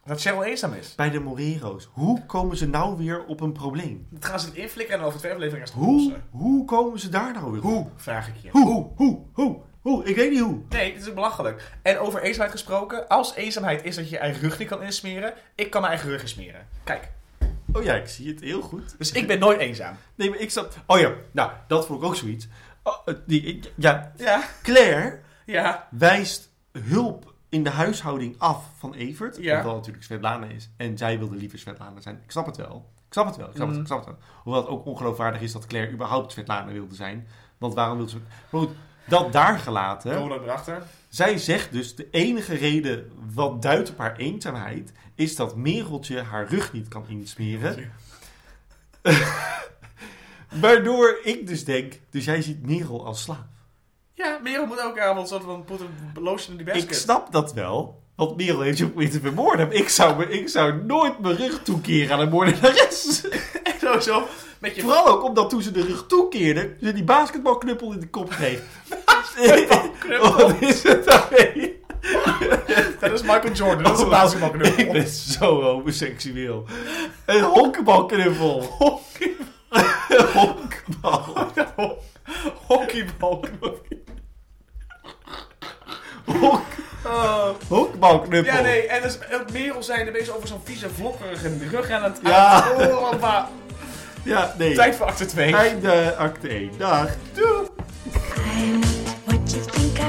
Dat Cheryl eenzaam is. Bij de Morero's. Hoe komen ze nou weer op een probleem? Dat gaan ze het inflikken en over twee afleveringen gaan Hoe, hoe komen ze daar nou weer op? Hoe, vraag ik je. Hoe? Hoe? Hoe? Hoe? Hoe? Ik weet niet hoe. Nee, dit is belachelijk. En over eenzaamheid gesproken. Als eenzaamheid is dat je je eigen rug niet kan insmeren. Ik kan mijn eigen rug insmeren. Kijk. Oh ja, ik zie het heel goed. Dus ik ben nooit eenzaam. Nee, maar ik snap... Oh ja, nou, dat vond ik ook zoiets. Oh, die, ja, Ja. Claire Ja. wijst hulp in de huishouding af van Evert. Ja. Omdat natuurlijk Svetlana is. En zij wilde liever Svetlana zijn. Ik snap het wel. Ik snap het wel. Ik snap, het, Mhm. ik snap het wel. Hoewel het ook ongeloofwaardig is dat Claire überhaupt Svetlana wilde zijn. Want waarom wilde ze... Maar goed, dat daar gelaten. Erachter. Zij zegt dus, de enige reden wat duidt op haar eenzaamheid... is dat Mereltje haar rug niet kan insmeren. Waardoor ik dus denk, dus jij ziet Merel als slaaf. Ja, Merel moet elke avond soort van put een lotion in die Ik basket. snap dat wel. Want Merel heeft je geprobeerd te vermoorden. Ik zou, me, ik zou nooit mijn rug toekeren aan een moordenares. *laughs* En sowieso met je... Vooral ook omdat toen ze de rug toekeerde... ze die basketbalknuppel in de kop kreeg. *laughs* Wat is het daarmee? Dat is Michael Jordan, dat is een Ik basketbalknuppel. ben zo homoseksueel. Een honkbalknuffel. Honkbal. Hockeybalknuppel. Honk, Oh. Ja, nee, en dus, ook Merel zijn een beetje over zo'n vieze vlokkerige rug aan het... Ja. Oh, maar- Ja, nee. Tijd voor acte 2. Einde acte 1. Dag. Doei. I'm what you think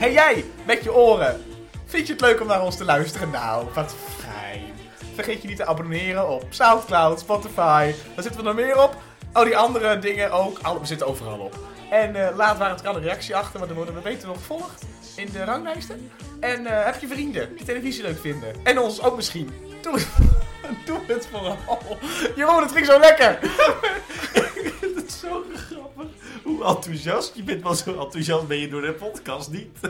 Hey jij, met je oren. Vind je het leuk om naar ons te luisteren? Nou, wat fijn. Vergeet je niet te abonneren op Soundcloud, Spotify. Waar zitten we nog meer op? Oh, die andere dingen ook. We zitten overal op. En eh, laat waar het kan een reactie achter, want dan worden we beter nog gevolgd in de ranglijsten. En eh, heb je vrienden die televisie leuk vinden? En ons ook misschien. Doe het, *laughs* Doe het vooral. Jeroen, het ging zo lekker. ik *laughs* vind het zo grappig. Hoe enthousiast je bent, maar zo enthousiast ben je door de podcast niet. *laughs*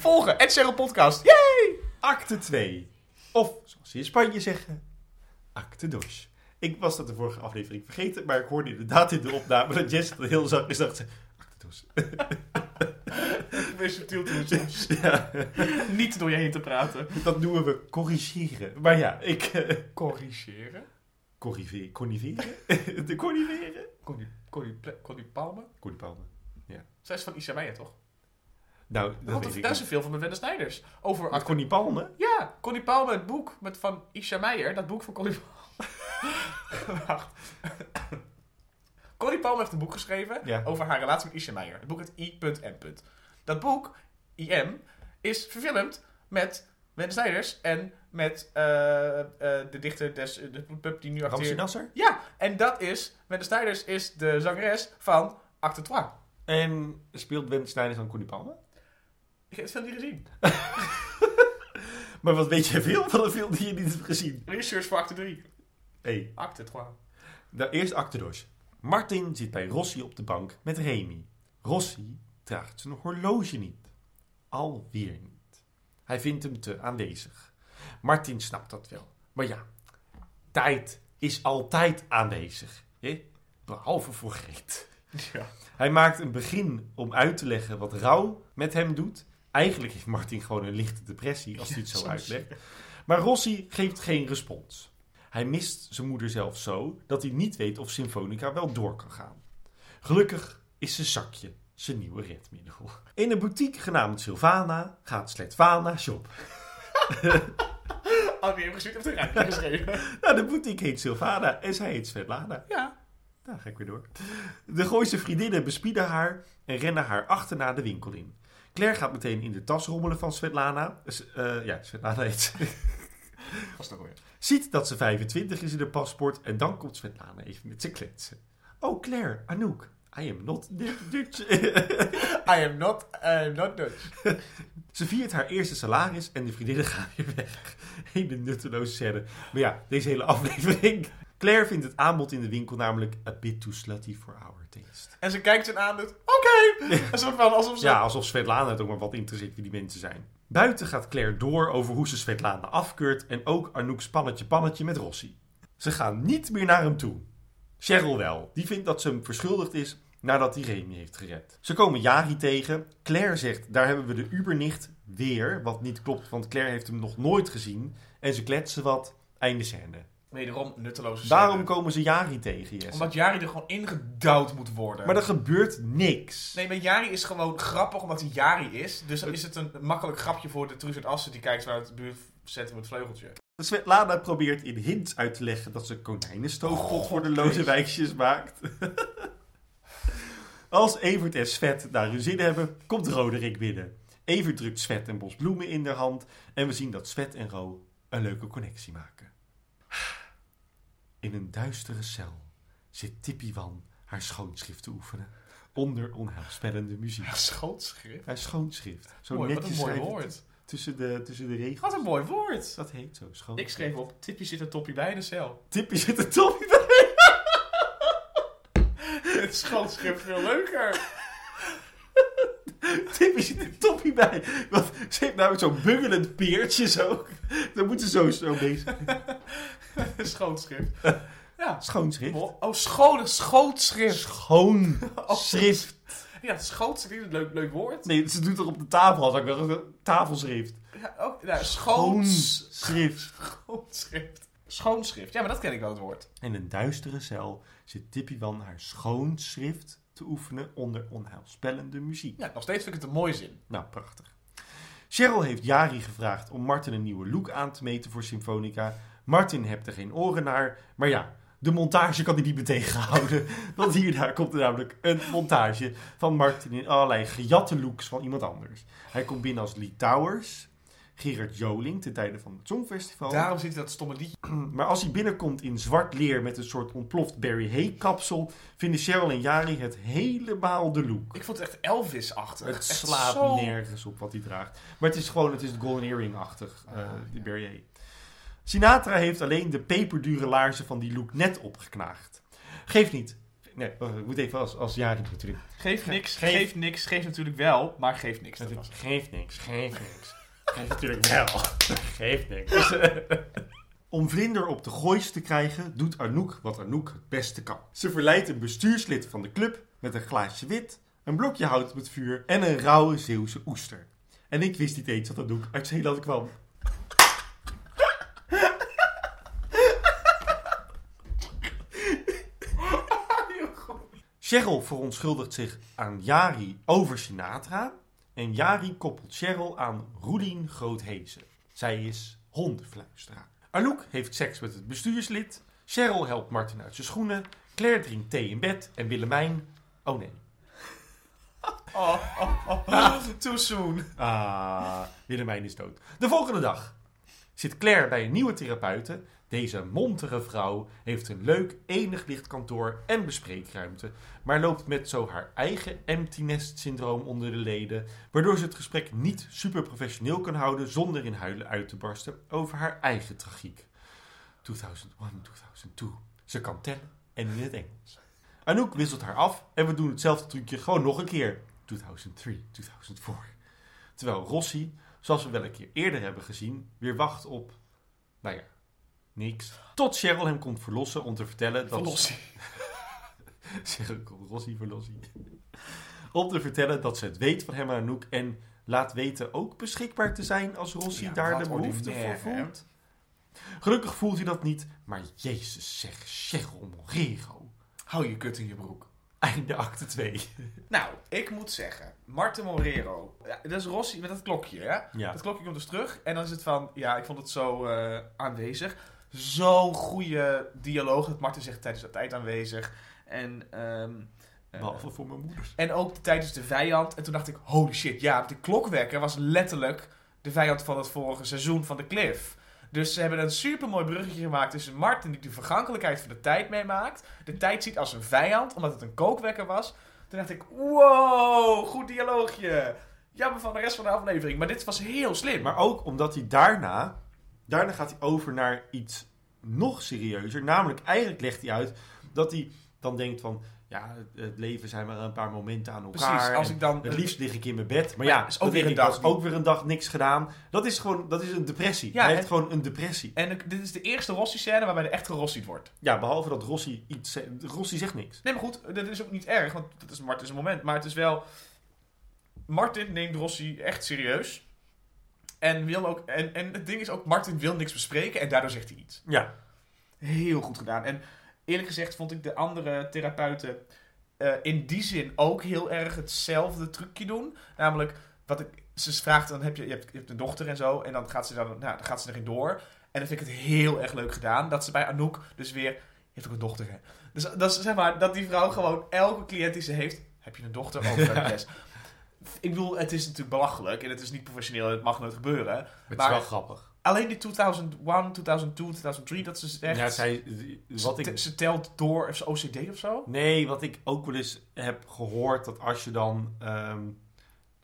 Volgen, Ed Podcast. Yay! Acte 2. Of, zoals ze in Spanje zeggen, acte 2. Ik was dat de vorige aflevering vergeten, maar ik hoorde inderdaad in de opname dat Jess heel zacht is. dacht, acte 2 echt weer subtiel doen. Ja. Niet door je heen te praten. Dat noemen we corrigeren. Maar ja, ik... Eh, corrigeren? Corriveren? Conniveren? *laughs* de conniveren? Connie, Palme? Connie Palme, ja. Zij is van Isabella, toch? Nou, oh, dat is weet ik veel van met Wende Snijders. Over Connie Palme? Ja, Connie Palme, het boek met van Isha Meijer. Dat boek van Connie Palme. *laughs* Wacht. Connie Palme heeft een boek geschreven over haar relatie met Isha Meijer. Het boek het I.M. Dat boek, IM, is verfilmd met Wende Snijders en met eh, eh, de dichter des, de pup die nu acteert. Nasser? Ja, en dat is, Wende Snijders is de zangeres van Acte Trois. En speelt Ben Snijders dan Connie Palme? Ik heb het film niet gezien. *laughs* Maar wat weet jij veel van een film die je niet hebt gezien? Research voor Acte 3. Hey, Acte Trois. nou, eerst acte dos. Martin zit bij Rossi op de bank met Remy. Rossi draagt zijn horloge niet. Alweer niet. Hij vindt hem te aanwezig. Martin snapt dat wel. Maar ja, tijd is altijd aanwezig. Hè? Behalve voor Greet. Ja. Hij maakt een begin om uit te leggen wat rouw met hem doet. Eigenlijk heeft Martin gewoon een lichte depressie als hij het zo uitlegt. Maar Rossi geeft geen respons. Hij mist zijn moeder zelf zo dat hij niet weet of Symfonica wel door kan gaan. Gelukkig is zijn zakje zijn nieuwe redmiddel. In een boutique genaamd Sylvana gaat Sletvana shop. Oh, die heeft gezien heeft een rijtje geschreven. Nou, de boutique heet Sylvana en zij heet Svetlana. Ja. Nou, ga ik weer door. De Gooise vriendinnen bespieden haar en rennen haar achterna de winkel in. Claire gaat meteen in de tas rommelen van Svetlana. S- eh, ja, Svetlana heet ze. *laughs* Was ook weer. Ziet dat ze 25 is in haar paspoort en dan komt Svetlana even met ze kletsen. Oh, Claire, Anouk, I am not *laughs* Dutch. I am not, I am not Dutch. *laughs* ze viert haar eerste salaris en de vriendinnen gaan weer weg. Hele nutteloze scène. Maar ja, deze hele aflevering. Claire vindt het aanbod in de winkel namelijk a bit too slutty for our taste. En ze kijkt ze aan en doet, oké. *laughs* Alsof ze... Ja, alsof Svetlana het ook maar wat interesseert wie die mensen zijn. Buiten gaat Claire door over hoe ze Svetlana afkeurt en ook Anouk's pannetje pannetje met Rossi. Ze gaan niet meer naar hem toe. Cheryl wel. Die vindt dat ze hem verschuldigd is nadat hij Remy heeft gered. Ze komen Jari tegen. Claire zegt, daar hebben we de ubernicht weer. Wat niet klopt, want Claire heeft hem nog nooit gezien. En ze kletsen wat. Einde scène. Wederom nutteloze Daarom scène. komen ze Jari tegen, Jesse. Omdat Jari er gewoon ingedouwd moet worden. Maar er gebeurt niks. Nee, maar Jari is gewoon grappig omdat hij Jari is. Dus dan is het een makkelijk grapje voor de Truus uit Assen die kijkt vanuit het buurtcentrum het vleugeltje. Svetlana probeert in hints uit te leggen dat ze konijnenstoofpot Oh, voor de loze wijkjes maakt. *laughs* Als Evert en Svet naar hun zin hebben, komt Roderick binnen. Evert drukt Svet een bos bloemen in haar hand en we zien dat Svet en Ro een leuke connectie maken. In een duistere cel zit Tippy Wan haar schoonschrift te oefenen. Onder onheilspellende muziek. Schootschrift? Haar schoonschrift. Zo Mooi, wat netjes een mooi woord. Tussen de, tussen de regels. Wat een mooi woord. Dat heet zo, schoon. Ik schreef op, Tippie zit een toppie bij in de cel. Tippy zit toch niet bij. *laughs* Het schootschrift veel leuker. Tippy zit er toppie bij. Want ze heeft nou zo'n bungelend peertje zo. Dan moeten ze zo, zo bezig. *laughs* Schootschrift. *laughs* Ja. Schoonschrift. Oh, schone schootschrift. Schoon schrift. Ja, schootschrift is een leuk, leuk woord. Nee, ze doet er op de tafel. Als ik wel tafelschrift. Ja, ook, nou. Schoonschrift. Schoonschrift. Schoonschrift. Ja, maar dat ken ik wel het woord. In een duistere cel zit Tippy Wan haar schoonschrift te oefenen onder onheilspellende muziek. Ja, nog steeds vind ik het een mooie zin. Nou, prachtig. Cheryl heeft Jari gevraagd om Martin een nieuwe look aan te meten voor Symfonica. Martin hebt er geen oren naar. Maar ja, de montage kan hij niet meer tegenhouden. Want hierna komt er namelijk een montage van Martin in allerlei gejatte looks van iemand anders. Hij komt binnen als Lee Towers, Gerard Joling ten tijde van het Songfestival. Daarom zit hij dat stomme liedje. *clears throat* Maar als hij binnenkomt in zwart leer met een soort ontploft Barry Hay kapsel, vinden Cheryl en Jari het helemaal de look. Ik vond het echt Elvis-achtig. Het Echt slaat zo- nergens op wat hij draagt. Maar het is gewoon, het is de Golden Earring-achtig, eh, die Barrier. Sinatra heeft alleen de peperdure laarzen van die look net opgeknaagd. Geeft niet. Nee, ik moet even als, als Jari natuurlijk. Geeft niks, Geef- geeft niks, geeft natuurlijk wel, maar geeft niks. Dat was het. Geeft niks, geeft niks. *laughs* Geeft natuurlijk wel. *laughs* Geeft niks. *laughs* Om vlinder op de goois te krijgen, doet Anouk wat Anouk het beste kan. Ze verleidt een bestuurslid van de club met een glaasje wit, een blokje hout op het vuur en een rauwe Zeeuwse oester. En ik wist niet eens dat Anouk uit Zeeland kwam. Cheryl verontschuldigt zich aan Jari over Sinatra. En Jari koppelt Cheryl aan Roelien Groothezen. Zij is hondenfluisteraar. Anouk heeft seks met het bestuurslid. Cheryl helpt Martin uit zijn schoenen. Claire drinkt thee in bed. En Willemijn... Oh nee. *laughs* Oh, oh, oh, oh. *laughs* Too soon. Ah, Willemijn is dood. De volgende dag zit Claire bij een nieuwe therapeute. Deze montere vrouw heeft een leuk enig licht kantoor en bespreekruimte, maar loopt met zo haar eigen empty nest syndroom onder de leden, waardoor ze het gesprek niet super professioneel kan houden zonder in huilen uit te barsten over haar eigen tragiek. 2001, 2002. Ze kan tellen en in het Engels. Anouk wisselt haar af en we doen hetzelfde trucje gewoon nog een keer. 2003, 2004. Terwijl Rossi, zoals we wel een keer eerder hebben gezien, weer wacht op, nou ja, niks. Tot Cheryl hem komt verlossen om te vertellen dat... Verlossie. *laughs* Cheryl komt Rossi verlossen. om te vertellen dat ze het weet van hem en Anouk en laat weten ook beschikbaar te zijn als Rossi Ja, daar de behoefte voor voelt. Gelukkig voelt hij dat niet, maar jezus zeg, Cheryl Morero. Hou je kut in je broek. Einde acte 2. *laughs* Nou, ik moet zeggen, Martin Morero. Ja, dat is Rossi met dat klokje, hè? Ja. Dat klokje komt dus terug. En dan is het van, ja, ik vond het zo eh, aanwezig. Zo'n goede dialoog dat Martin zegt tijdens de tijd aanwezig. En, eh, Behalve voor mijn moeder. en ook tijdens de vijand. En toen dacht ik, holy shit, ja, de klokwekker was letterlijk de vijand van het vorige seizoen van de Cliff. Dus ze hebben een supermooi bruggetje gemaakt tussen Martin, die de vergankelijkheid van de tijd meemaakt. De tijd ziet als een vijand, omdat het een kookwekker was. Toen dacht ik, wow, goed dialoogje. Jammer van de rest van de aflevering, maar dit was heel slim. Maar ook omdat hij daarna... Daarna gaat hij over naar iets nog serieuzer. Namelijk, eigenlijk legt hij uit dat hij dan denkt van... Ja, het, leven zijn maar een paar momenten aan elkaar. Precies, als ik dan... Het liefst lig ik in mijn bed. Maar Maar ja, is ook weer een dag ook weer een dag niks gedaan. Dat is gewoon dat is een depressie. Ja, hij en- heeft gewoon een depressie. En dit is de eerste Rossi-scène waarbij er echt gerossied wordt. Ja, behalve dat Rossi iets... Rossi zegt niks. Nee, maar goed, dat is ook niet erg, want dat is Martin's moment. Maar het is wel... Martin neemt Rossi echt serieus. En, wil ook, en, en het ding is ook, Martin wil niks bespreken en daardoor zegt hij iets. Ja, Heel goed gedaan. En eerlijk gezegd vond ik de andere therapeuten eh, in die zin ook heel erg hetzelfde trucje doen. Namelijk, wat ik, ze vraagt, dan heb je, je, hebt, je hebt een dochter en zo, en dan gaat ze, dan, nou, dan gaat ze erin door. En dan vind ik het heel erg leuk gedaan, dat ze bij Anouk dus weer, je hebt ook een dochter hè. Dus dat is, zeg maar, dat die vrouw gewoon elke cliënt die ze heeft, heb je een dochter? Oh, leuk, yes. Ik bedoel, het is natuurlijk belachelijk en het is niet professioneel en het mag nooit gebeuren. het Maar- is wel grappig. Alleen die 2001, 2002, 2003, dat ze echt... Ja, zij, wat ze, ik ze telt door, of ze OCD of zo? Nee, wat ik ook wel eens heb gehoord, dat als je dan... ehm,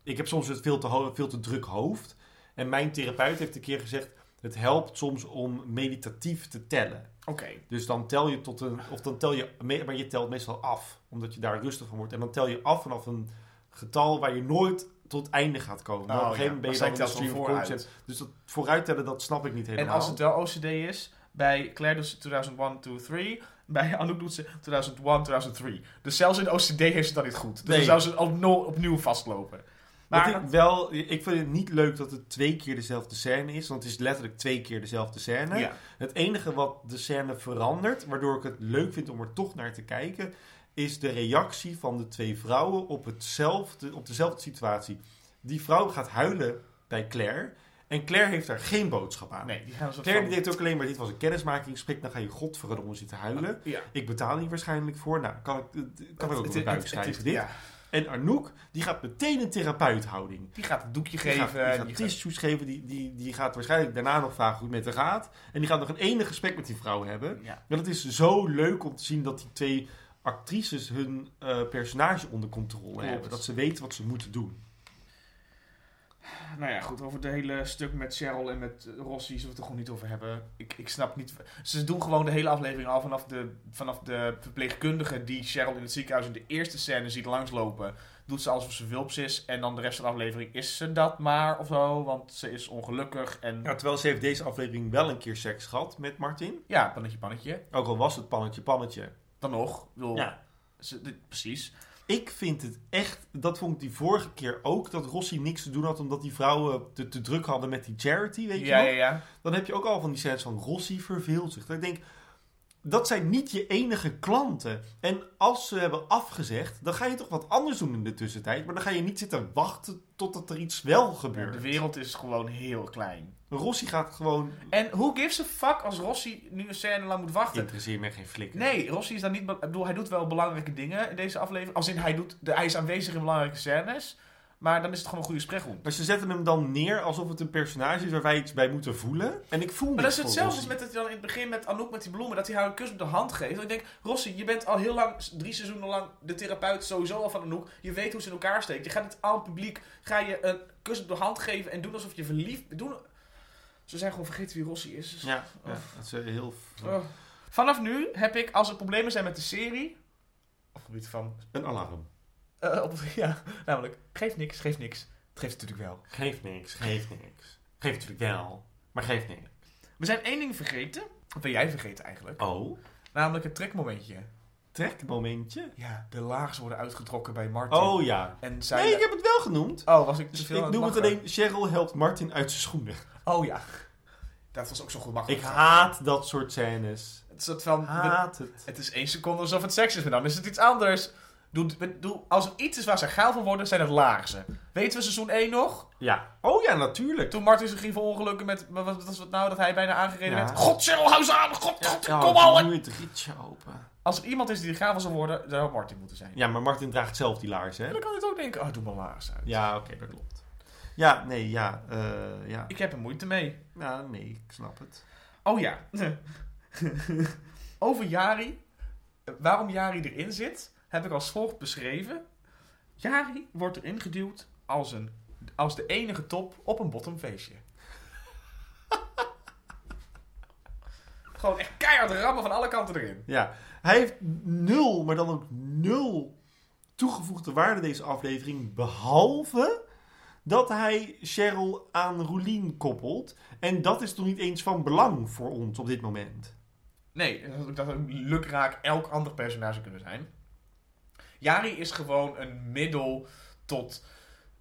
ik heb soms het veel te, veel te druk hoofd. En mijn therapeut heeft een keer gezegd... Het helpt soms om meditatief te tellen. Oké. Dus dan tel je tot een... Of dan tel je... Maar je telt meestal af. Omdat je daar rustig van wordt. En dan tel je af vanaf een getal waar je nooit tot einde gaat komen. Oh, op een gegeven ja. moment ben je dan telt stream. Dus dat vooruittellen, dat snap ik niet helemaal. En als het wel OCD is, bij Claire doet ze 2001, 2, 3. Bij Anouk doet ze 2001, 2003. Dus zelfs in OCD heeft ze dat niet goed. Dus Nee. dan zou ze opno- opnieuw vastlopen. Maar, ik wel, ik vind het niet leuk dat het twee keer dezelfde scène is, want het is letterlijk twee keer dezelfde scène. ja. Het enige wat de scène verandert, waardoor ik het leuk vind om er toch naar te kijken, is de reactie van de twee vrouwen op, hetzelfde, op dezelfde situatie. Die vrouw gaat huilen bij Claire en Claire heeft daar geen boodschap aan. Nee, die gaan zo Claire die deed ook alleen maar, dit was een kennismakingsgesprek, dan ga je godverdomme zitten huilen. Ja. Ik betaal hier waarschijnlijk voor, nou, kan ik, kan ik ook het- dit. ja. En Arnoek, die gaat meteen een therapeuthouding. Die gaat een doekje Die geven. gaat, die gaat die gaat- tissues geven. Die, die, die gaat waarschijnlijk daarna nog vragen hoe het met haar gaat. En die gaat nog een enig gesprek met die vrouw hebben. ja. En het is zo leuk om te zien dat die twee actrices hun eh, personage onder controle Klopt. hebben. Dat ze weten wat ze moeten doen. Nou ja, goed, over het hele stuk met Cheryl en met Rossi zullen we het er gewoon niet over hebben. Ik, ik snap niet... Ze doen gewoon de hele aflevering al vanaf de, vanaf de verpleegkundige die Cheryl in het ziekenhuis in de eerste scène ziet langslopen. Doet ze alsof ze wulps is. En dan de rest van de aflevering is ze dat maar of zo, want ze is ongelukkig. En Ja, terwijl ze heeft deze aflevering wel een keer seks gehad met Martin. ja, pannetje, pannetje. Ook al was het pannetje pannetje. Dan nog. Bedoel, Ja. ze- precies. Ik vind het echt, dat vond ik die vorige keer ook, dat Rossi niks te doen had omdat die vrouwen te, te druk hadden met die charity, weet je Ja, nog? ja, ja. dan heb je ook al van die scènes van Rossi verveelt zich. Dat ik denk, dat zijn niet je enige klanten. En als ze hebben afgezegd, dan ga je toch wat anders doen in de tussentijd. Maar dan ga je niet zitten wachten totdat er iets wel gebeurt. De wereld is gewoon heel klein. Rossi gaat gewoon... En who gives a fuck als Rossi nu een scène lang moet wachten? Interesseert me geen flikker. Nee, Rossi is daar niet... Ik bedoel, hij doet wel belangrijke dingen in deze aflevering. Als in, hij, doet, hij is aanwezig in belangrijke scènes. Maar dan is het gewoon een goede spreekgroep. Maar ze zetten hem dan neer alsof het een personage is waar wij iets bij moeten voelen. En ik voel Maar dat is hetzelfde als met dat hij dan in het begin met Anouk met die bloemen, dat hij haar een kus op de hand geeft. En ik denk, Rossi, je bent al heel lang, drie seizoenen lang, de therapeut sowieso al van Anouk. Je weet hoe ze in elkaar steekt. Je gaat het aan het publiek, ga je een kus op de hand geven en doen alsof je verliefd bent. Doen... Ze zijn gewoon vergeten wie Rossi is. Dus- Ja, ja, dat is eh, heel... Oh. Vanaf nu heb ik, als er problemen zijn met de serie, op het gebied van, Een alarm. Eh, op, *laughs* ja, namelijk, geeft niks, geeft niks. Het geeft natuurlijk wel. Geeft niks, geeft niks. Geeft natuurlijk wel, maar geeft niks. We zijn één ding vergeten. Wat ben jij vergeten eigenlijk? Oh, Namelijk het trekmomentje. trekmomentje. Ja, de laags worden uitgetrokken bij Martin. Oh ja. En zij... Nee, ik heb het wel genoemd. Oh, was ik te Dus veel ik noem het alleen, Cheryl helpt Martin uit zijn schoenen. Oh ja. Dat was ook zo Ik gemakkelijk. haat dat soort scènes. Het is soort van... Haat het. Het is één seconde alsof het seks is, maar dan is het iets anders. Doe, doe, als er iets is waar ze geil van worden, zijn het laarzen. Weten we seizoen 1 nog? Ja. Oh ja, natuurlijk. Toen Martin zich ging verongelukken met... Wat was het nou? Dat hij bijna aangereden Ja. werd. God, Cheryl, hou ze aan! God, God, Ja, kom al! Nu het rietje open. Als er iemand is die gaaf van zou worden, zou Martin moeten zijn. Ja, maar Martin draagt zelf die laars, En hè? dan kan je het ook denken, oh, doe maar laarzen uit. Ja, oké, dat klopt. Ja, nee, ja, eh, ja. Ik heb er moeite mee. Ja, nee, ik snap het. Oh ja. *laughs* Over Jari. Waarom Jari erin zit, heb ik als volgt beschreven. Jari wordt erin geduwd als, een, als de enige top op een bottomfeestje. *laughs* Gewoon echt keihard rammen van alle kanten erin. Ja, hij heeft nul, maar dan ook nul toegevoegde waarde deze aflevering. Behalve dat hij Cheryl aan Roelien koppelt. En dat is toch niet eens van belang voor ons op dit moment. Nee, dat ook lukraak elk ander personage kunnen zijn. Jari is gewoon een middel tot,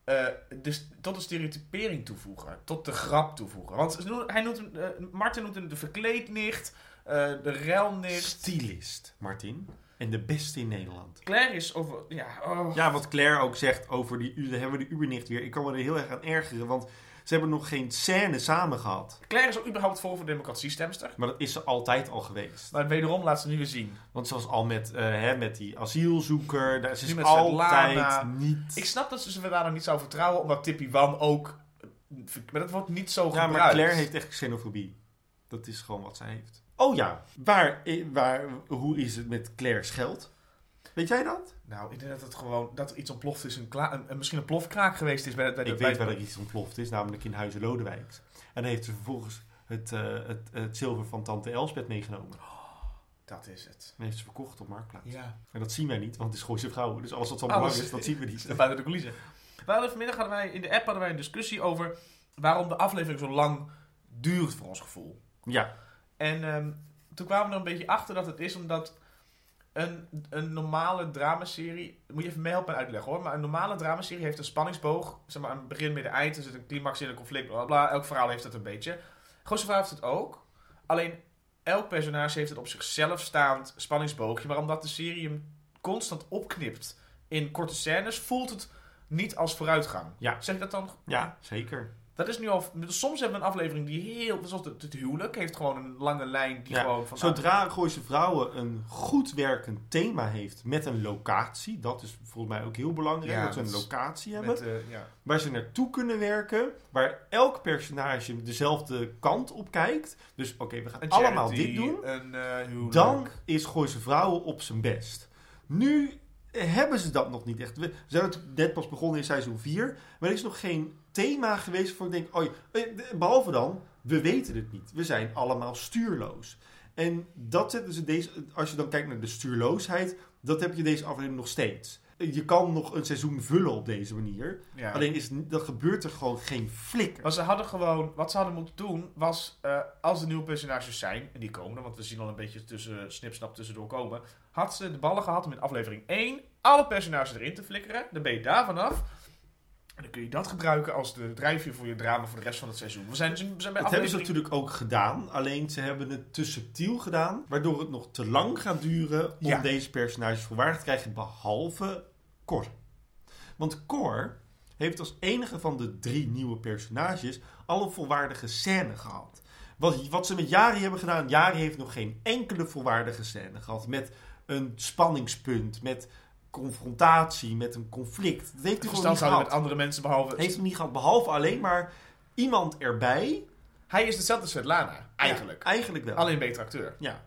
eh, de, tot de stereotypering toevoegen. Tot de grap toevoegen. Want hij noemt, hem, eh, Martin noemt hem de verkleednicht, eh de relnicht. Stylist, Martin. En de beste in Nederland. Claire is over... Ja, oh. Ja, wat Claire ook zegt over die... Dan hebben we de Ubernicht weer. Ik kan me er heel erg aan ergeren, want ze hebben nog geen scène samen gehad. Claire is ook überhaupt voor voor democratie-stemster. Maar dat is ze altijd al geweest. Maar wederom laat ze nu weer zien. Want zoals al met, eh, hè, met die asielzoeker, daar is Nu ze met altijd Svetlana. niet... Ik snap dat ze ze daar nog niet zou vertrouwen, omdat Tippy Wan ook... Maar dat wordt niet zo Ja, gebruikt. maar Claire heeft echt xenofobie. Dat is gewoon wat zij heeft. Oh ja, waar, eh, waar, hoe is het met Claire's geld? Weet jij dat? Nou, ik denk dat het gewoon dat er iets ontploft is, een kla- een, een- misschien een plofkraak geweest is bij, bij de Ik bij- weet waar er iets ontploft is, namelijk in Huizen Lodewijks. En dan heeft ze vervolgens het, eh, het, het zilver van tante Elsbeth meegenomen. Dat is het. En heeft ze verkocht op Marktplaats. Ja. En dat zien wij niet, want het is Gooise vrouwen. Dus alles wat van belang is, dat zien we niet. Buiten de coulissen. We hadden vanmiddag hadden wij in de app hadden wij een discussie over waarom de aflevering zo lang duurt voor ons gevoel. Ja, En ehm, toen kwamen we er een beetje achter dat het is omdat een, een normale dramaserie, moet je even meehelpen en uitleggen hoor, maar een normale dramaserie heeft een spanningsboog, zeg maar een begin, midden, eind, er zit een climax in, een conflict, bla bla, elk verhaal heeft het een beetje. Vrouw heeft het ook, alleen elk personage heeft het op zichzelf staand spanningsboogje, maar omdat de serie hem constant opknipt in korte scènes, voelt het niet als vooruitgang. Ja. Zeg ik dat dan? ja, zeker. Dat is nu al. Soms hebben we een aflevering die heel. Zoals het, het huwelijk heeft gewoon een lange lijn die Ja, gewoon van. Zodra Gooise Vrouwen een goed werkend thema heeft met een locatie, dat is volgens mij ook heel belangrijk, Ja, dat ze een locatie hebben, met, eh, ja. waar ze naartoe kunnen werken, waar elk personage dezelfde kant op kijkt. Dus oké, we gaan allemaal dit doen. Een eh. Dan is Gooise Vrouwen op zijn best. Nu hebben ze dat nog niet echt. We zijn net pas begonnen in seizoen 4, maar er is nog geen thema geweest voor ik denk, oh, eh, behalve dan, we weten het niet. We zijn allemaal stuurloos. En dat zetten ze deze, als je dan kijkt naar de stuurloosheid, dat heb je deze aflevering nog steeds. Je kan nog een seizoen vullen op deze manier. Ja. Alleen is, dat gebeurt er gewoon geen flikker. Maar ze hadden gewoon. Wat ze hadden moeten doen was. eh, als er nieuwe personages zijn. En die komen want we zien al een beetje tussen. Snipsnap tussendoor komen. Had ze de ballen gehad om in aflevering 1. alle personages erin te flikkeren. Dan ben je daar vanaf. En dan kun je dat gebruiken als de drijfveer voor je drama voor de rest van het seizoen. We zijn, we zijn bij Dat hebben ze natuurlijk ook gedaan. Alleen ze hebben het te subtiel gedaan. Waardoor het nog te lang gaat duren om Ja. deze personages volwaardig te krijgen. Behalve Cor. Want Cor heeft als enige van de drie nieuwe personages al een volwaardige scène gehad. Wat, wat ze met Jari hebben gedaan. Jari heeft nog geen enkele volwaardige scène gehad. Met een spanningspunt. Met confrontatie. Met een conflict. Dat heeft hij gewoon niet gehad. met andere mensen behalve... Heeft hij niet gehad. Behalve alleen maar iemand erbij. Hij is dezelfde Svetlana, eigenlijk. Ja, eigenlijk wel. Alleen beter acteur. Ja.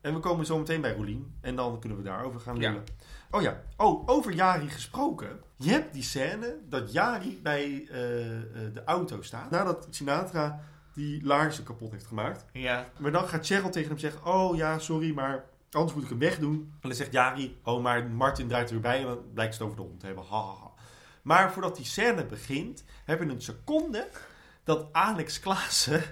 En we komen zo meteen bij Roelien. En dan kunnen we daarover gaan Ja. lullen. Oh ja. Oh, over Jari gesproken. Je hebt die scène dat Jari bij eh, eh, de auto staat. Nadat Sinatra die laarzen kapot heeft gemaakt. Ja. Maar dan gaat Cheryl tegen hem zeggen... Oh ja, sorry, maar anders moet ik hem wegdoen. En dan zegt Jari... Oh, maar Martin draait er bij en dan blijkt ze het over de hond te hebben. Ha, ha, ha. Maar voordat die scène begint... heb je een seconde dat Alex Klaassen...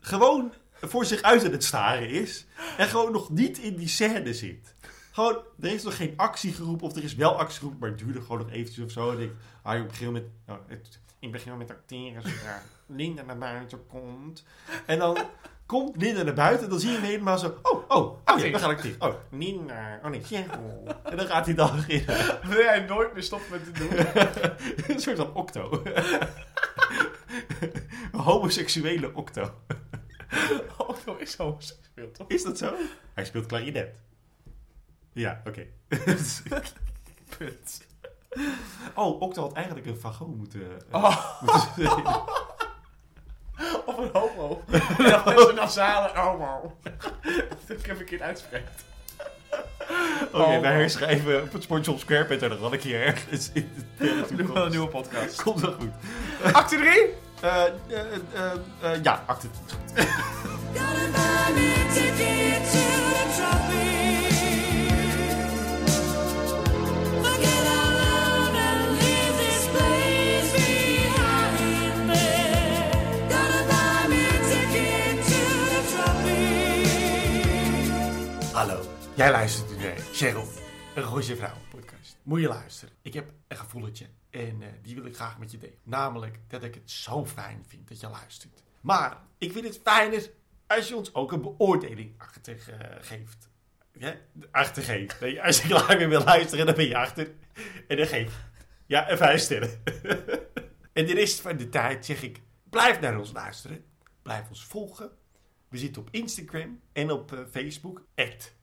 gewoon voor zich uit aan het staren is. En gewoon nog niet in die scène zit. Gewoon, er is nog geen actiegroep of er is wel actiegroep, maar het duurde gewoon nog eventjes of zo. En ik, ah, ik begin met, nou, het, ik begin met acteren zodra Linda naar buiten komt. En dan komt Linda naar buiten en dan zie je hem helemaal zo, oh, oh, oh ja, Acteren. dan gaat acteren. Oh, Linda, oh nee. *laughs* En dan gaat hij dan beginnen. *laughs* Wil jij nooit meer stoppen met te doen? *laughs* een soort van octo. Homoseksuele octo. Otto is homoseksueel, toch? Is dat zo? Hij speelt klarinet. Ja, oké. Punt. Oh, Octo had eigenlijk een fagot moeten... eh, Oh, moeten *laughs* Of een homo. *laughs* Ja, dat is een nasale homo. *laughs* dat ik hem verkeerd uitspreekt. Oké, okay, wij herschrijven op het SpongeBob SquarePants. Dat had ik hier ergens in. Doe wel een nieuwe podcast. Komt wel goed. Acte 3? Uh, uh, uh, ja, acte 3. Hallo, jij luistert nu naar Cheryl, een Roosje Vrouw podcast. Moet je luisteren. Ik heb een gevoeletje en eh, die wil ik graag met je delen. Namelijk dat ik het zo fijn vind dat je luistert. Maar ik vind het fijner als je ons ook een beoordeling achter eh. Ja, achter geeft. Weet je, Als je langer wil luisteren, dan ben je achter. En dan geef ja, een vijf sterren. *laughs* en de rest van de tijd zeg ik, blijf naar ons luisteren. Blijf ons volgen. We zitten op Instagram en op eh, Facebook.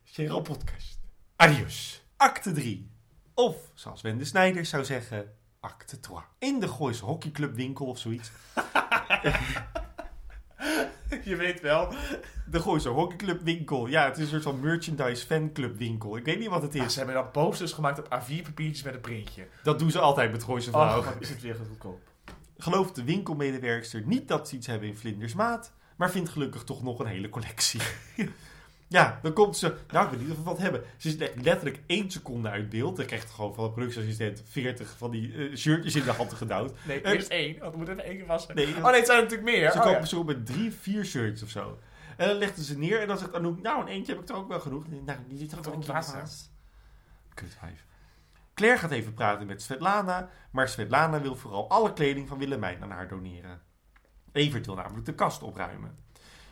Cheryl Podcast. Adios. Acte 3. Of, zoals Wende Snijders zou zeggen, acte 3. In de Gooise Hockeyclub winkel of zoiets. *laughs* Je weet wel. De Gooise Hockeyclub winkel. Ja, het is een soort van merchandise fanclub winkel. Ik weet niet wat het is. ze hebben dan posters gemaakt op A4 papiertjes met een printje. Dat doen ze altijd met Gooise. Oh, wat is het weer goedkoop. Gelooft de winkelmedewerkster niet dat ze iets hebben in vlindersmaat, maar vindt gelukkig toch nog een hele collectie. *laughs* ja, dan komt ze, nou ik weet niet of we wat hebben. Ze is echt letterlijk één seconde uit beeld. Dan krijgt gewoon van de productieassistent 40 van die eh, shirtjes in de hand gedouwd. Nee, Eh, eerst één. Want er moet er één wassen. Nee, oh nee, het zijn er natuurlijk meer. Ze Oh, kopen ja. zo met drie, vier shirts of zo. En dan legden ze neer en dan zegt Anouk, nou een eentje heb ik er ook wel genoeg. Nou, die zit er ook wassen. naast. Kutwijf. Claire gaat even praten met Svetlana, maar Svetlana wil vooral alle kleding van Willemijn aan haar doneren. Evert wil namelijk de kast opruimen.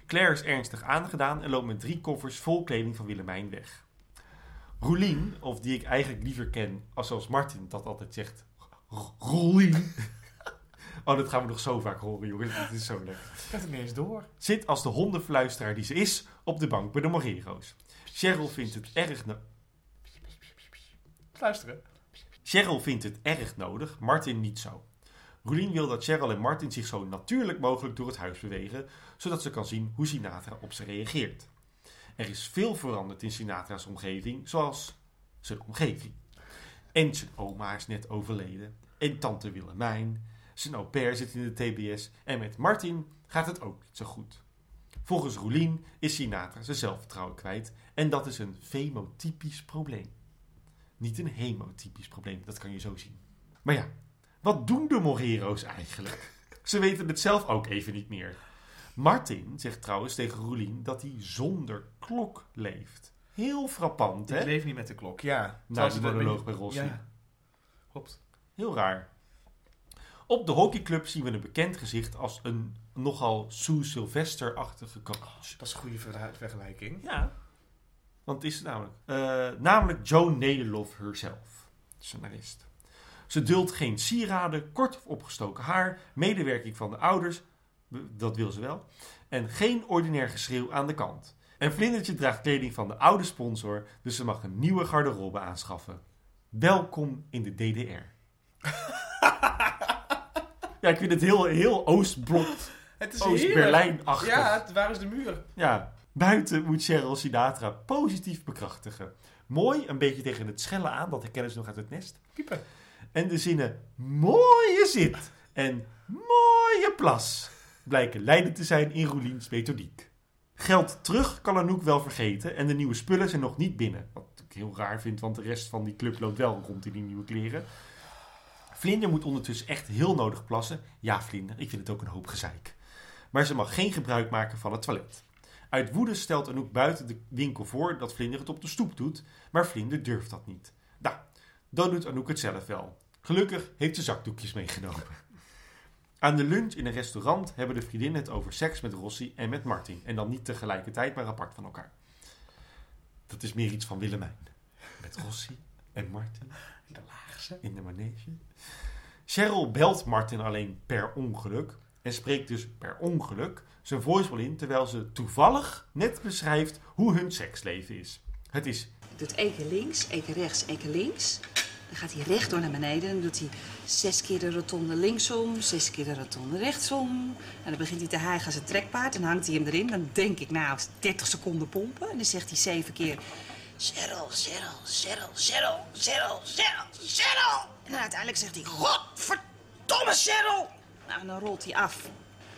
Claire is ernstig aangedaan en loopt met drie koffers vol kleding van Willemijn weg. Roelien, of die ik eigenlijk liever ken als zoals Martin dat altijd zegt, Roelien. *laughs* Oh, dat gaan we nog zo vaak horen, jongens. Dit is zo. Ik had het niet eens door. Zit als de hondenfluisteraar die ze is op de bank bij de Morero's. Cheryl vindt het erg, no- Luisteren. Cheryl vindt het erg nodig, Martin niet zo. Roelien wil dat Cheryl en Martin zich zo natuurlijk mogelijk door het huis bewegen, zodat ze kan zien hoe Sinatra op ze reageert. Er is veel veranderd in Sinatra's omgeving, zoals zijn omgeving. En zijn oma is net overleden. En tante Willemijn. Zijn au pair zit in de TBS. En met Martin gaat het ook niet zo goed. Volgens Roelien is Sinatra zijn zelfvertrouwen kwijt. En dat is een femotypisch probleem. Niet een hemotypisch probleem, dat kan je zo zien. Maar ja, wat doen de Morero's eigenlijk? Ze weten het zelf ook even niet meer. Martin zegt trouwens tegen Roelien dat hij zonder klok leeft. Heel frappant, Ik hè? leef niet met de klok, ja. Nou, Zoals die het- monoloog bij Rossi. Ja. Klopt. Heel raar. Op de hockeyclub zien we een bekend gezicht als een nogal Sue Sylvester-achtige coach. Dat is een goede ver- vergelijking. Ja. Want het is namelijk... eh, namelijk Joan Nederlof herself. Scenarist. Ze duldt geen sieraden, kort of opgestoken haar, medewerking van de ouders, dat wil ze wel, en geen ordinair geschreeuw aan de kant. En Vlindertje draagt kleding van de oude sponsor, dus ze mag een nieuwe garderobe aanschaffen. Welkom in de DDR. *laughs* ja, ik vind het heel, heel Oostblok, Het is. Oost-Berlijn-achtig. Ja, het- waar is de muur? Ja, buiten moet Cheryl Sinatra positief bekrachtigen. Mooi, een beetje tegen het schellen aan, dat herkennen ze nog uit het nest. Piepen. En de zinnen mooie zit en mooie plas blijken leidend te zijn in Roeliens methodiek. Geld terug kan Anouk wel vergeten en de nieuwe spullen zijn nog niet binnen. Wat ik heel raar vind, want de rest van die club loopt wel rond in die nieuwe kleren. Vlinder moet ondertussen echt heel nodig plassen. Ja, Vlinder, ik vind het ook een hoop gezeik. Maar ze mag geen gebruik maken van het toilet. Uit woede stelt Anouk buiten de winkel voor dat Vlinder het op de stoep doet, maar Vlinder durft dat niet. Nou, dan doet Anouk het zelf wel. Gelukkig heeft ze zakdoekjes meegenomen. Aan de lunch in een restaurant hebben de vriendinnen het over seks met Rossi en met Martin. En dan niet tegelijkertijd, maar apart van elkaar. Dat is meer iets van Willemijn. Met Rossi en Martin De laagste. in de manege. Cheryl belt Martin alleen per ongeluk. En spreekt dus per ongeluk zijn voicemail in. Terwijl ze toevallig net beschrijft hoe hun seksleven is. Het is doet één keer links, één keer rechts, één keer links. Dan gaat hij rechtdoor naar beneden. Dan doet hij zes keer de rotonde linksom, zes keer de rotonde rechtsom. En dan begint hij te hijgen als een trekpaard en hangt hij hem erin. Dan denk ik, nou, 30 seconden pompen. En dan zegt hij zeven keer... Cheryl, Cheryl, Cheryl, Cheryl, Cheryl, Cheryl, Cheryl. En dan uiteindelijk zegt hij, godverdomme Cheryl. Nou, en dan rolt hij af.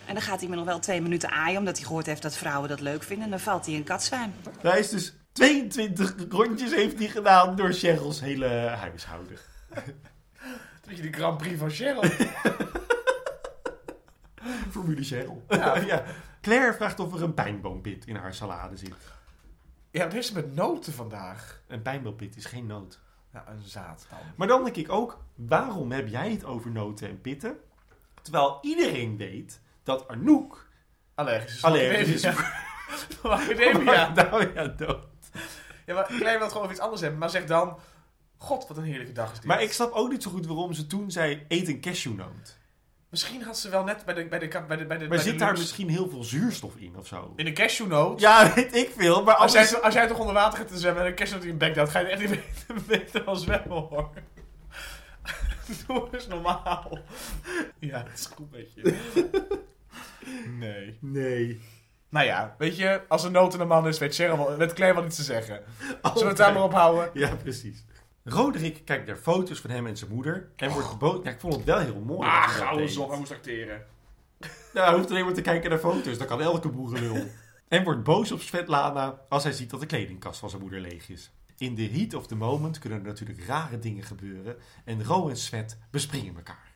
En dan gaat hij me nog wel twee minuten aaien, omdat hij gehoord heeft dat vrouwen dat leuk vinden. En dan valt hij in katzwijn. Hij is dus 22 rondjes heeft hij gedaan door Cheryl's hele huishouden. *laughs* Een beetje de Grand Prix van Cheryl. *laughs* Formule Cheryl. *laughs* Ja. Claire vraagt of er een pijnboompit in haar salade zit. ja, wat ze met noten vandaag? Een pijnboompit is geen noot. Ja, een zaad dan. Maar dan denk ik ook, waarom heb jij het over noten en pitten? Terwijl iedereen weet dat Anouk Allergisch. allergisch is Van Academia. Nou ja, dood. Ja, maar Claire wil gewoon over iets anders hebben. Maar zeg dan... God, wat een heerlijke dag is dit. Maar ik snap ook niet zo goed waarom ze toen zei, eet een cashewnoot. Misschien had ze wel net bij de... Bij de, bij de, bij de Maar bij de zit daar misschien heel veel zuurstof in of zo? In een cashewnoot? Ja, *laughs* weet ik veel, maar Als anders... jij, als jij toch onder water gaat te zwemmen en een cashewnoot in je bek duwt, ga je echt niet *laughs* beter, dan zwemmen hoor. *laughs* Doe eens normaal. Ja, het is goed met je. Nee. Nee. Nou ja, weet je, als een noot een man is, weet, Cheryl wel, weet Claire wel iets te zeggen. Zullen we het daar maar op houden? Ja, precies. Roderick kijkt naar foto's van hem en zijn moeder en wordt boos. Ja, ik vond het wel heel mooi. Ah, dat dat gouden deed. zon, hij moest acteren. Nou, hij hoeft alleen maar te kijken naar foto's. Dan kan elke boerenlul. *laughs* en wordt boos op Svetlana als hij ziet dat de kledingkast van zijn moeder leeg is. In the heat of the moment kunnen er natuurlijk rare dingen gebeuren. En Ro en Svet bespringen elkaar.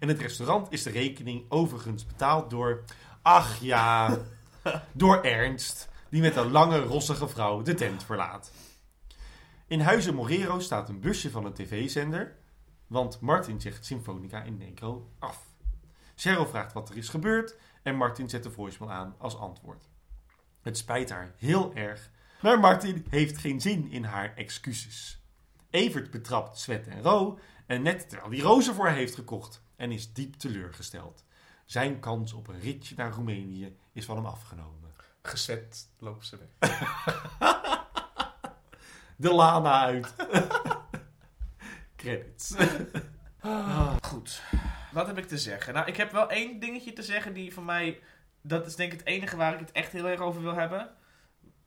In het restaurant is de rekening overigens betaald door... Ach ja, *laughs* door Ernst. Die met een lange, rossige vrouw de tent verlaat. In Huizen Morero staat een busje van een tv-zender. Want Martin zegt Symfonica in Negro af. Cheryl vraagt wat er is gebeurd en Martin zet de voicemail aan als antwoord. Het spijt haar heel erg, maar Martin heeft geen zin in haar excuses. Evert betrapt Svet en Ro en net terwijl hij rozen voor haar heeft gekocht en is diep teleurgesteld. Zijn kans op een ritje naar Roemenië is van hem afgenomen. Gezet lopen ze weg. *laughs* De Lana uit. *laughs* Credits. Goed. Wat heb ik te zeggen? Nou, ik heb wel één dingetje te zeggen die voor mij... Dat is denk ik het enige waar ik het echt heel erg over wil hebben.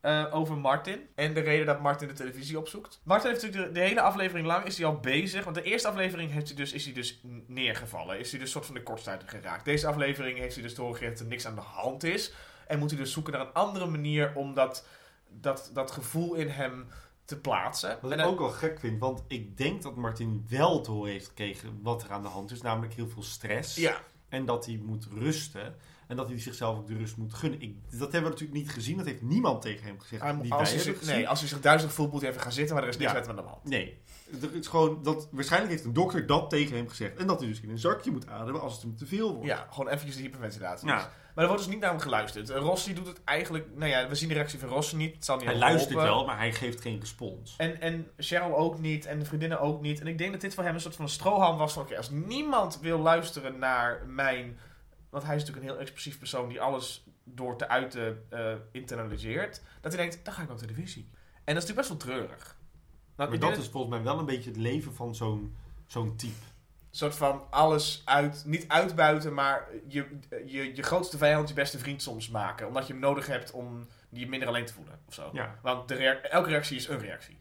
Eh, over Martin. En de reden dat Martin de televisie opzoekt. Martin heeft natuurlijk de, de hele aflevering lang is hij al bezig. Want de eerste aflevering heeft hij dus, is hij dus neergevallen. Is hij dus soort van de kortsluiting geraakt. Deze aflevering heeft hij dus doorgegeven dat er niks aan de hand is. En moet hij dus zoeken naar een andere manier om dat, dat, dat gevoel in hem te plaatsen. Wat ik ook wel gek vind, want ik denk dat Martin wel te horen heeft gekregen wat er aan de hand is. Namelijk heel veel stress. Ja, En dat hij moet rusten. En dat hij zichzelf ook de rust moet gunnen. Ik, dat hebben we natuurlijk niet gezien. Dat heeft niemand tegen hem gezegd. Hij- die als, hij zich, nee, als hij zich duizelig voelt, moet hij even gaan zitten, maar er is niks Ja. hem aan de hand. Nee. Het is gewoon dat, waarschijnlijk heeft een dokter dat tegen hem gezegd. En dat hij dus in een zakje moet ademen als het hem te veel wordt. Ja, gewoon eventjes de hyperventilatie. Ja. Maar er wordt dus niet naar hem geluisterd. Rossi doet het eigenlijk... Nou ja, we zien de reactie van Rossi niet. Het zal niet Hij luistert wel, maar hij geeft geen respons. En, en Cheryl ook niet. En de vriendinnen ook niet. En ik denk dat dit voor hem een soort van een strohalm was. Van, oké, als niemand wil luisteren naar mijn... Want hij is natuurlijk een heel expressief persoon die alles door te uiten eh, internaliseert. Dat hij denkt, dan ga ik op televisie. En dat is natuurlijk best wel treurig. Nou, Maar dat is volgens mij wel een beetje het leven van zo'n zo'n type. Een soort van alles uit, niet uitbuiten, maar je, je, je grootste vijand je beste vriend soms maken. Omdat je hem nodig hebt om je minder alleen te voelen of zo. Ja. Want de elke reactie is een reactie.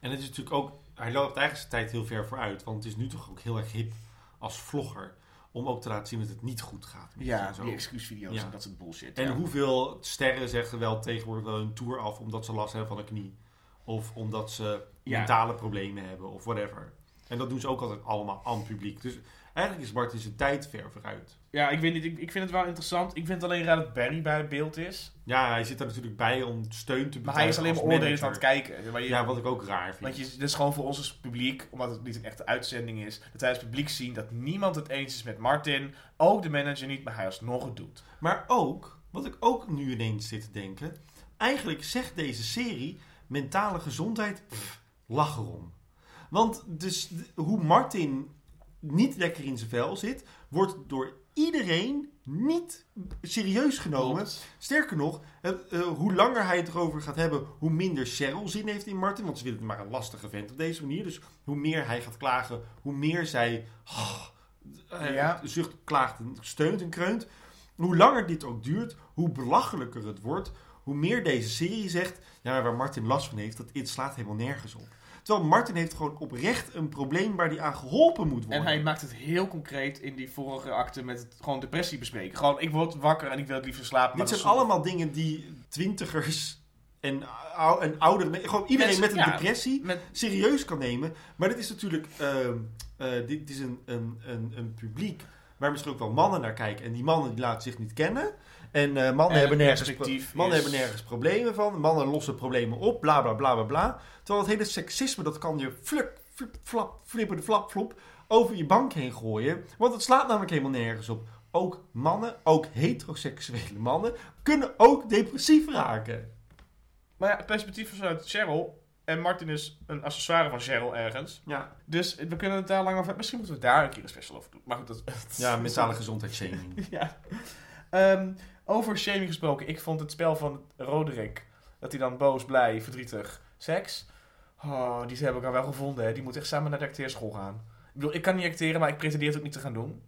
En het is natuurlijk ook, hij loopt eigenlijk zijn tijd heel ver vooruit. Want het is nu toch ook heel erg hip als vlogger. Om ook te laten zien dat het niet goed gaat. en zo. excuusvideo's Ja. en dat soort bullshit. En ja. hoeveel sterren zeggen wel tegenwoordig wel hun tour af omdat ze last hebben van een knie. Of omdat ze Ja. mentale problemen hebben of whatever. En dat doen ze ook altijd allemaal aan publiek. Dus eigenlijk is Bart in zijn tijd ver vooruit. Ja, ik weet niet. Ik, ik vind het wel interessant. Ik vind het alleen raar dat Barry bij het beeld is. Ja, hij zit er natuurlijk bij om steun te Maar hij is alleen maar oordelend aan het kijken. Maar je, Ja, wat ik ook raar vind. Want je, dit is gewoon voor ons als publiek, omdat het niet een echte uitzending is, dat wij als publiek zien dat niemand het eens is met Martin. Ook de manager niet, maar hij alsnog het doet. Maar ook, wat ik ook nu ineens zit te denken. Eigenlijk zegt deze serie mentale gezondheid, pff, lach erom. Want dus hoe Martin niet lekker in zijn vel zit, wordt door iedereen niet serieus genomen. Sterker nog, eh, eh, hoe langer hij het erover gaat hebben, hoe minder Cheryl zin heeft in Martin. Want ze vindt het maar een lastige vent op deze manier. Dus hoe meer hij gaat klagen, hoe meer zij ah, eh, Ja. zucht, klaagt en steunt en kreunt. Hoe langer dit ook duurt, hoe belachelijker het wordt. Hoe meer deze serie zegt, ja, waar Martin last van heeft, dat het slaat helemaal nergens op. Terwijl Martin heeft gewoon oprecht een probleem waar hij aan geholpen moet worden. En hij maakt het heel concreet in die vorige acte met het gewoon depressie bespreken. Gewoon, ik word wakker en ik wil het liever slapen. Dit zijn allemaal dingen die twintigers en, ou- en oudere mensen, gewoon iedereen Mensen- met een ja, depressie Met, serieus kan nemen. Maar dit is natuurlijk ehm, eh, dit is een, een, een, een publiek waar misschien ook wel mannen naar kijken. En die mannen die laten zich niet kennen. En eh, mannen, En hebben nergens, mannen is- hebben nergens problemen van. Mannen lossen problemen op, bla bla bla bla bla. Terwijl het hele seksisme, dat kan je fluk, flip, flap, flippen, flap, flop over je bank heen gooien. Want het slaat namelijk helemaal nergens op. Ook mannen, ook heteroseksuele mannen, kunnen ook depressief raken. maar ja, het perspectief is uit Cheryl. En Martin is een accessoire van Cheryl ergens. Ja, Dus we kunnen het daar lang over... Misschien moeten we daar een keer een special over doen. Maar goed, dat... ja *laughs* mentale gezondheidsshaming. Ja. Ehm, over shaming gesproken. Ik vond het spel van Roderick. Dat hij dan boos, blij, verdrietig, seks. Oh, die hebben elkaar wel gevonden. Hè. Die moeten echt samen naar de acteerschool gaan. Ik bedoel, ik kan niet acteren, maar ik pretendeer het ook niet te gaan doen.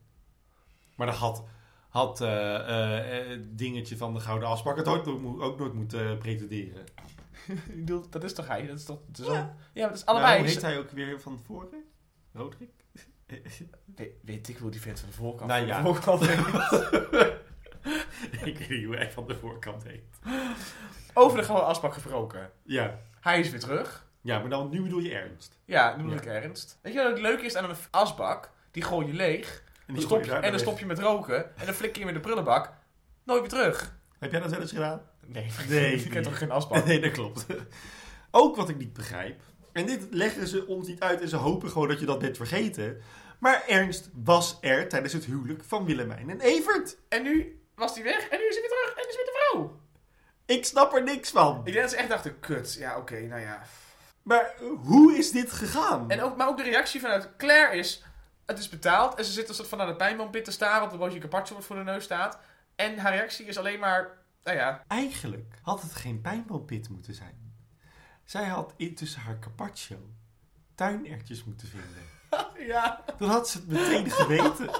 Maar dat had, had eh, eh, eh, dingetje van de Gouden Afspraak het ook, ook nooit moeten pretenderen. *laughs* ik bedoel, dat is toch hij? Dat is toch de Ja. dat is Nou, allebei. hoe heet hij ook weer van tevoren? Roderick? weet, weet ik hoe die vent van de voorkant Nou ja. de voorkant. *laughs* *laughs* ik weet niet hoe hij van de voorkant heet. Over de gouden afspraak gesproken. Ja. Hij is weer terug. ja, maar dan, nu bedoel je ernst. Ja, nu bedoel ik ernst. Weet je wat het leuke is aan een asbak? Die gooi je leeg. En, Dan stop je, en dan stop je met roken. En dan flik je hem in de prullenbak. Nooit weer terug. Heb jij dat wel eens gedaan? Nee, Nee, *laughs* ik heb toch geen asbak? *laughs* Nee, dat klopt. Ook wat ik niet begrijp. En dit leggen ze ons niet uit en ze hopen gewoon dat je dat bent vergeten. Maar Ernst was er tijdens het huwelijk van Willemijn en Evert. En nu was hij weg en nu is hij weer terug en is met de vrouw. Ik snap er niks van. Ik denk dat ze echt dachten, kut, ja oké, nou ja. Maar hoe is dit gegaan? En ook, maar ook de reactie vanuit Claire is, het is betaald en ze zit een soort van naar de pijnboompit te staren op de bootje carpaccio wat voor de neus staat. En haar reactie is alleen maar, nou ja, Eigenlijk had het geen pijnboompit moeten zijn. Zij had in tussen haar carpaccio tuinertjes moeten vinden. *laughs* ja, Dan had ze het meteen geweten.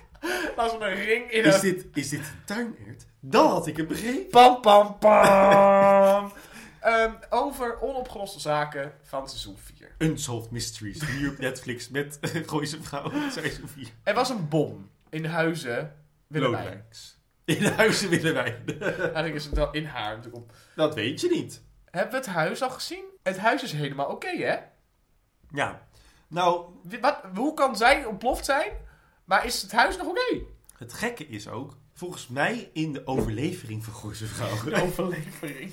*laughs* als een ring in Is een... dit, is dit een tuinert? Dan had ik het begrepen. Pam, pam, pam. *laughs* Ehm, over onopgeloste zaken van seizoen 4. Unsolved Mysteries. Nu op Netflix met Gooi zijn vrouw. Seizoen 4. Er was een bom in huizen Willemijn. In huizen Willemijn. Eigenlijk is het wel in haar natuurlijk op. Dat weet je niet. Hebben we het huis al gezien? Het huis is helemaal oké, hè? Ja. Nou, Wat, hoe kan zij ontploft zijn, maar is het huis nog oké? het gekke is ook... volgens mij in de overlevering van Vrouwen. De overlevering.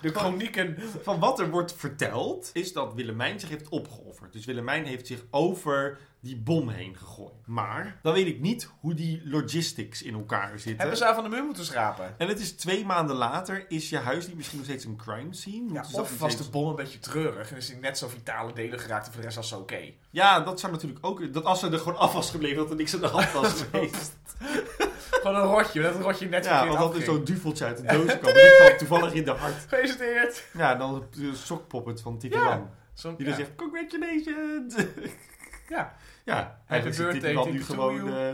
De chronieken. Van wat er wordt verteld, is dat Willemijn zich heeft opgeofferd. Dus Willemijn heeft zich over die bom heen gegooid. Maar dan weet ik niet hoe die logistics in elkaar zitten. Hebben ze haar van de muur moeten schrapen? En het is twee maanden later, is je huis niet misschien nog steeds een crime scene? Ja, of was steeds- de bom een beetje treurig en is hij net zo vitale delen geraakt en voor de rest was ze oké. Ja, dat zou natuurlijk ook... Dat als ze er gewoon af was gebleven, dat er niks aan de hand was *laughs* geweest. Gewoon een rotje, dat het rotje net ja, want dat is zo'n duveltje uit de doos kwam. Die kwam toevallig in de hart. Gefeliciteerd! Ja, en dan de sokpoppet van Titi. Zo'n, Die dan zegt, congratulations. *laughs* ja. ja, eigenlijk zit Titi nu gewoon... eh,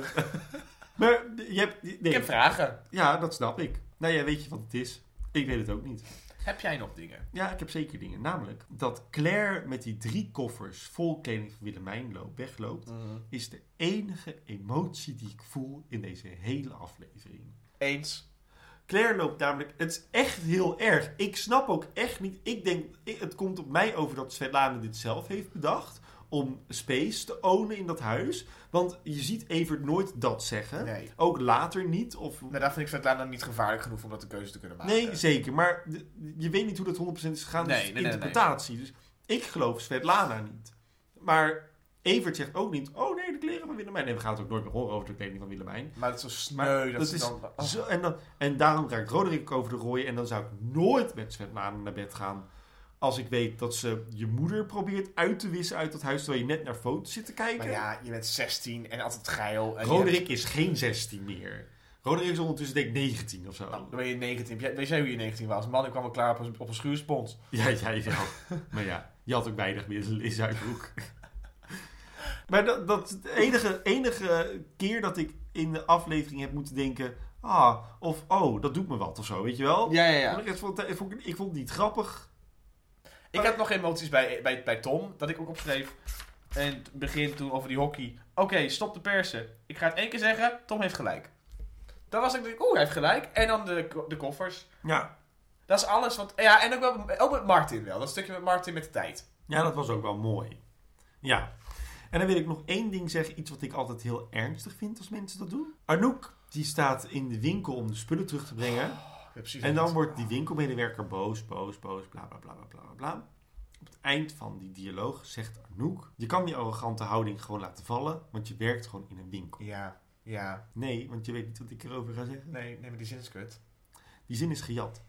*laughs* maar je hebt... Nee. Ik heb vragen. Ja, dat snap ik. Nou ja, weet je wat het is? Ik weet het ook niet. Heb jij nog dingen? Ja, ik heb zeker dingen. Namelijk dat Claire met die drie koffers vol kleding van Willemijn loopt, wegloopt, is de enige emotie die ik voel in deze hele aflevering. Eens. Claire loopt namelijk, het is echt heel erg. Ik snap ook echt niet, ik denk, het komt op mij over dat Svetlana dit zelf heeft bedacht. Om space te ownen in dat huis. Want je ziet Evert nooit dat zeggen. Nee. Ook later niet. Of Maar daar vind ik Svetlana niet gevaarlijk genoeg om dat de keuze te kunnen maken. Nee, zeker. Maar je weet niet hoe dat 100% is gegaan. Nee, dus nee, nee. interpretatie. Dus ik geloof Svetlana niet. Maar Evert zegt ook niet... Oh nee, de kleren van Willemijn. Nee, we gaan het ook nooit meer horen over de kleding van Willemijn. Maar het is zo sneu dat, dat is dan... oh. Zo, en, dan, en daarom raakt Roderick over de rooien. En dan zou ik nooit met Svetlana naar bed gaan... Als ik weet dat ze je moeder probeert uit te wissen uit dat huis... terwijl je net naar foto's zit te kijken. Maar ja, je bent 16 en altijd geil. En Roderick is geen 16 meer. Roderick is ondertussen denk ik 19 of zo. Dan ben je 19. Jij- Weet jij hoe je 19 was? Man, ik kwam wel klaar op een, op een schuurspons. Ja, jij wel. *laughs* maar ja, je had ook weinig middelen in Zuidbroek. *laughs* maar dat, dat enige, enige keer dat ik in de aflevering heb moeten denken... Ah, of oh, dat doet me wat of zo, weet je wel? Ja, ja, ja. Ik, vond, het- ik, vond, ik vond het niet grappig. Ik had nog emoties bij, bij, bij Tom, dat ik ook opschreef. En het begin toen over die hockey. Oké, stop de persen. Ik ga het één keer zeggen, Tom heeft gelijk. Dan was ik, oeh, hij heeft gelijk. En dan de, de koffers. Ja. Dat is alles wat... Ja, en ook, wel, ook met Martin wel. Dat stukje met Martin met de tijd. ja, dat was ook wel mooi. Ja. En dan wil ik nog één ding zeggen. Iets wat ik altijd heel ernstig vind als mensen dat doen. Arnoek, die staat in de winkel om de spullen terug te brengen. En dan wordt die winkelmedewerker boos, boos, boos, bla bla bla bla bla bla, bla. Op het eind van die dialoog zegt Arnoek: Je kan die arrogante houding gewoon laten vallen, want je werkt gewoon in een winkel. Ja, ja. Nee, want je weet niet wat ik erover ga zeggen. Nee, nee, maar die zin is kut. Die zin is gejat.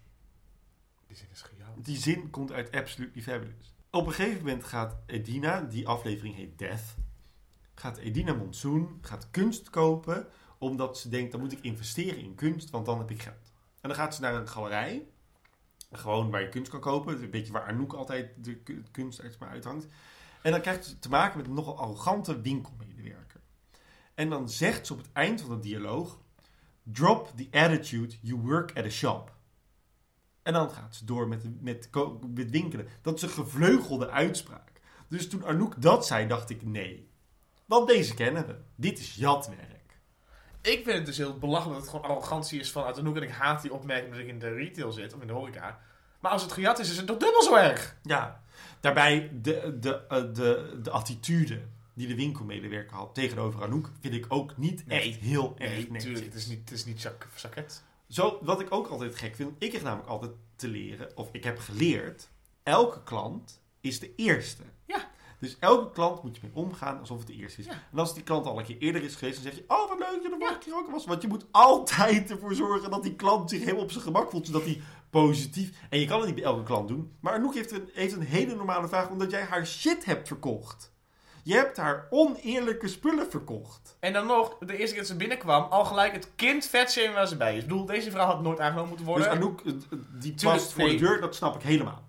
Die zin is gejat. Die zin komt uit Absolutely Fabulous. Op een gegeven moment gaat Edina, die aflevering heet Death, gaat Edina Monsoon, gaat kunst kopen, omdat ze denkt, dan moet ik investeren in kunst, want dan heb ik geld. En dan gaat ze naar een galerij, gewoon waar je kunst kan kopen, een beetje waar Anouk altijd de ku- kunst maar uithangt. En dan krijgt ze te maken met een nogal arrogante winkelmedewerker. En dan zegt ze op het eind van de dialoog, drop the attitude you work at a shop. En dan gaat ze door met, met, met winkelen. Dat is een gevleugelde uitspraak. Dus toen Anouk dat zei, dacht ik nee. Want deze kennen we. Dit is jatwerk. Ik vind het dus heel belachelijk dat het gewoon arrogantie is vanuit hoek. En ik haat die opmerking dat ik in de retail zit, of in de horeca. Maar als het gejat is, is het toch dubbel zo erg. Ja. Daarbij de, de, eh, de, de attitude die de winkelmedewerker had tegenover Anouk... vind ik ook niet Nee. echt heel erg Nee, netjes. natuurlijk. Het is niet, het is niet zak, zakket. Zo, wat ik ook altijd gek vind, ik heb namelijk altijd te leren, of ik heb geleerd, elke klant is de eerste. Ja. Dus elke klant moet je mee omgaan alsof het de eerste is. Ja. En als die klant al een keer eerder is geweest, dan zeg je, oh wat leuk dat je de vorige keer ook was. Want je moet altijd ervoor zorgen dat die klant zich helemaal op zijn gemak voelt, zodat hij positief... En je kan het niet bij elke klant doen, maar Anouk heeft een, heeft een hele normale vraag, omdat jij haar shit hebt verkocht. Je hebt haar oneerlijke spullen verkocht. En dan nog, de eerste keer dat ze binnenkwam, al gelijk het kind vetshamen waar ze bij is. Ik bedoel, deze vrouw had nooit aangenomen moeten worden. Dus Anouk, eh, eh, die past voor nee. de deur, dat snap ik helemaal.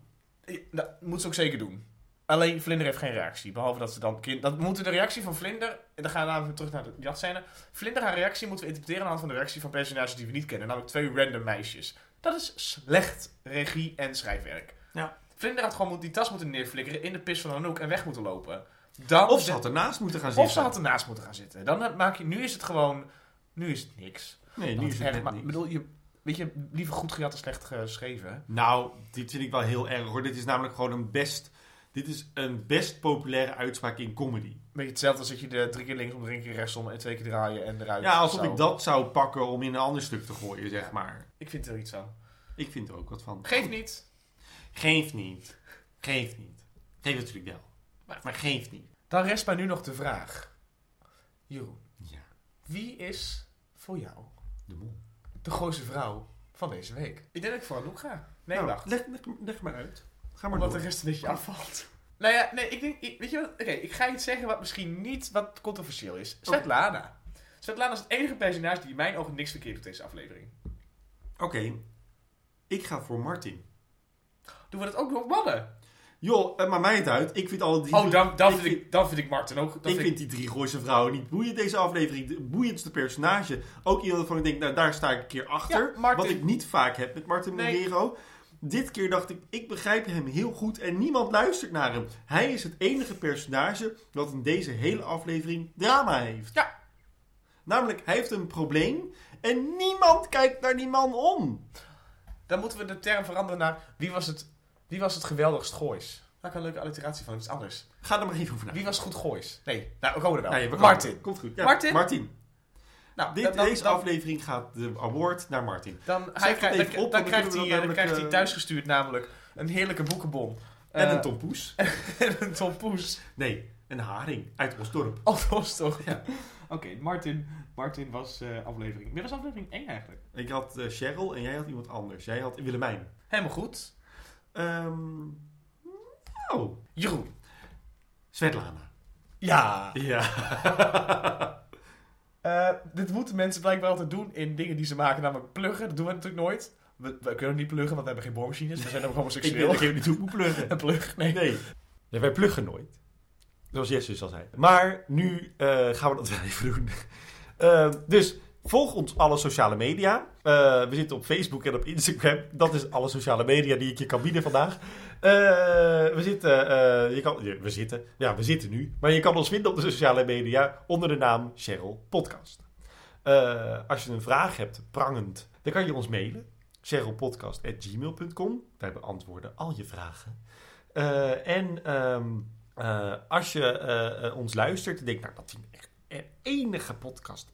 Dat moet ze ook zeker doen. Alleen Vlinder heeft geen reactie. Behalve dat ze dan kind. Dat moeten de reactie van Vlinder. En dan gaan we even terug naar de jatscène. Vlinder, haar reactie moeten we interpreteren aan de hand van de reactie van personages die we niet kennen. Namelijk twee random meisjes. Dat is slecht regie en schrijfwerk. Ja. Vlinder had gewoon die tas moeten neerflikkeren in de pis van Anouk en weg moeten lopen. Dan Of ze had ernaast moeten gaan zitten. of ze had ernaast moeten gaan zitten. Dan maak je, nu is het gewoon. Nu is het niks. Nee, Dat nu is het maar, niks. bedoel, je, weet je, liever goed gejat dan slecht geschreven. Nou, dit vind ik wel heel erg hoor. Dit is namelijk gewoon een best... Dit is een best populaire uitspraak in comedy. Beetje hetzelfde als dat je de drie keer linksom, drie keer rechtsom en twee keer draaien en eruit. Ja, alsof ik dat zou pakken om in een ander stuk te gooien, zeg maar. Ik vind er iets aan. Ik vind er ook wat van. Geef niet. Geef niet. Geef niet. Geef natuurlijk wel. Maar, maar geef niet. Dan rest mij nu nog de vraag. Jeroen, Ja, wie is voor jou de mol. de gooise vrouw van deze week? Ik denk dat ik voor Anouk ga. Nee, Nou, wacht. Leg, leg, leg maar uit. Ga maar Omdat door. de rest een beetje afvalt. Nou ja, nee, ik denk... ik- weet je wat? Oké, ik ga iets zeggen wat misschien niet wat controversieel is. Svetlana. Svetlana is het enige personage die in mijn ogen niks verkeerd doet deze aflevering. Oké, ik ga voor Martin. Doen we dat ook nog mannen? Joh, eh, maar mij het uit. Ik vind alle drie... Oh, dan, dan, vind, ik, dan vind ik Martin ook... Dan ik vind die drie Gooise vrouwen niet boeiend deze aflevering. De boeiendste personage. Ook iemand waarvan ik denk, nou daar sta ik een keer achter. Ja, Martin. Wat ik niet vaak heb met Martin Nee. Monero. Dit keer dacht ik, ik begrijp hem heel goed en niemand luistert naar hem. Hij is het enige personage dat in deze hele aflevering drama heeft. Ja. Namelijk, hij heeft een probleem en niemand kijkt naar die man om. Dan moeten we de term veranderen naar... Wie was het, wie was het geweldigst goois? Maak een leuke alliteratie van iets anders. Ga er maar even over na. Wie was goed goois? Nee, nou, we komen er wel. Nee, we komen- Martin. Komt goed. Ja, Martin? Martin. Nou, Dit, dan, deze dan, aflevering gaat de award naar Martin. dan, hij krijgt- dan, op, dan hij, dan namelijk, krijgt hij eh, thuisgestuurd namelijk een heerlijke boekenbon. En Eh, een tompoes. *laughs* en een tompoes. Nee, een haring uit Osdorp. Oh, toch? Ja. *laughs* Oké, Martin, Martin was eh, aflevering... Wie was aflevering 1 eigenlijk? Ik had eh, Cheryl en jij had iemand anders. Jij had Willemijn. Helemaal goed. Ehm oh, Jeroen. Svetlana. Ja. Ja. *laughs* Eh, dit moeten mensen blijkbaar altijd doen in dingen die ze maken, namelijk pluggen. Dat doen we natuurlijk nooit. We, we kunnen niet pluggen, want we hebben geen boormachines. We zijn ook ik homoseksueel. weet ik niet hoe ik moet pluggen. *laughs* Een plug, nee. Nee. nee. Wij pluggen nooit. Zoals Jesse dus al zei. Maar nu eh, gaan we dat wel even doen. *laughs* Eh, dus volg ons alle sociale media. Eh, we zitten op Facebook en op Instagram. Dat is alle sociale media die ik je kan bieden vandaag. Eh, we zitten, eh, je kan, we zitten, ja, we zitten nu. Maar je kan ons vinden op de sociale media onder de naam Cheryl Podcast. Als je een vraag hebt, prangend, dan kan je ons mailen. cherylpodcast.gmail.com. Wij beantwoorden al je vragen. En ehm, eh, als je ons luistert en denkt, nou, dat ik echt een enige podcast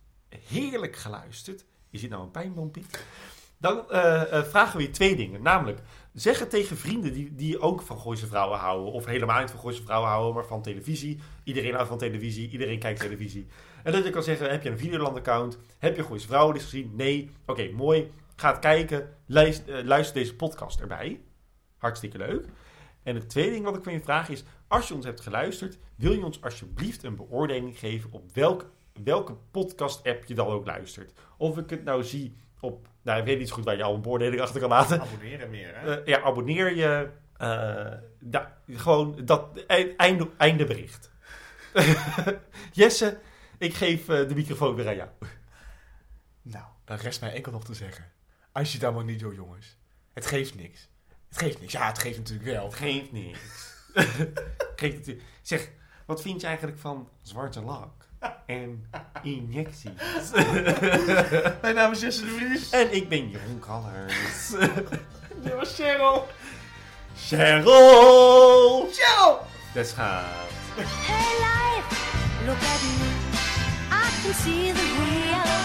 heerlijk geluisterd. Is dit nou een pijnbompie? Dan eh, eh, vragen we je twee dingen. Namelijk, zeg het tegen vrienden die, die ook van Gooise Vrouwen houden. Of helemaal niet van Gooise Vrouwen houden, maar van televisie. Iedereen houdt van televisie, iedereen kijkt televisie. En dat je kan zeggen, heb je een Videoland-account? Heb je Gooise Vrouwen eens gezien? Nee. Oké, mooi. Ga kijken. Luister, eh, luister deze podcast erbij. Hartstikke leuk. En het tweede ding wat ik van je vraag is, als je ons hebt geluisterd, wil je ons alsjeblieft een beoordeling geven op welk, welke podcast-app je dan ook luistert. Of ik het nou zie op, nou ik weet niet zo goed waar je al een beoordeling achter kan laten. Abonneren meer, hè? Eh, ja, abonneer je. da- gewoon dat e- einde, einde bericht. *laughs* Jesse, ik geef eh, de microfoon weer aan jou. Nou, dan rest mij enkel nog te zeggen. Als je het allemaal niet doet, jongens. Het geeft niks. Het geeft niks. Ja, het geeft natuurlijk wel. Het geeft niks. *laughs* Geeft het, zeg, wat vind je eigenlijk van zwarte lak en injecties? *laughs* Mijn naam is Jesse de Vries. en ik ben Jeroen Kallers. *laughs* Dit was Cheryl. Cheryl! Cheryl! Dat gaat. Hey life, look at me. I can see the real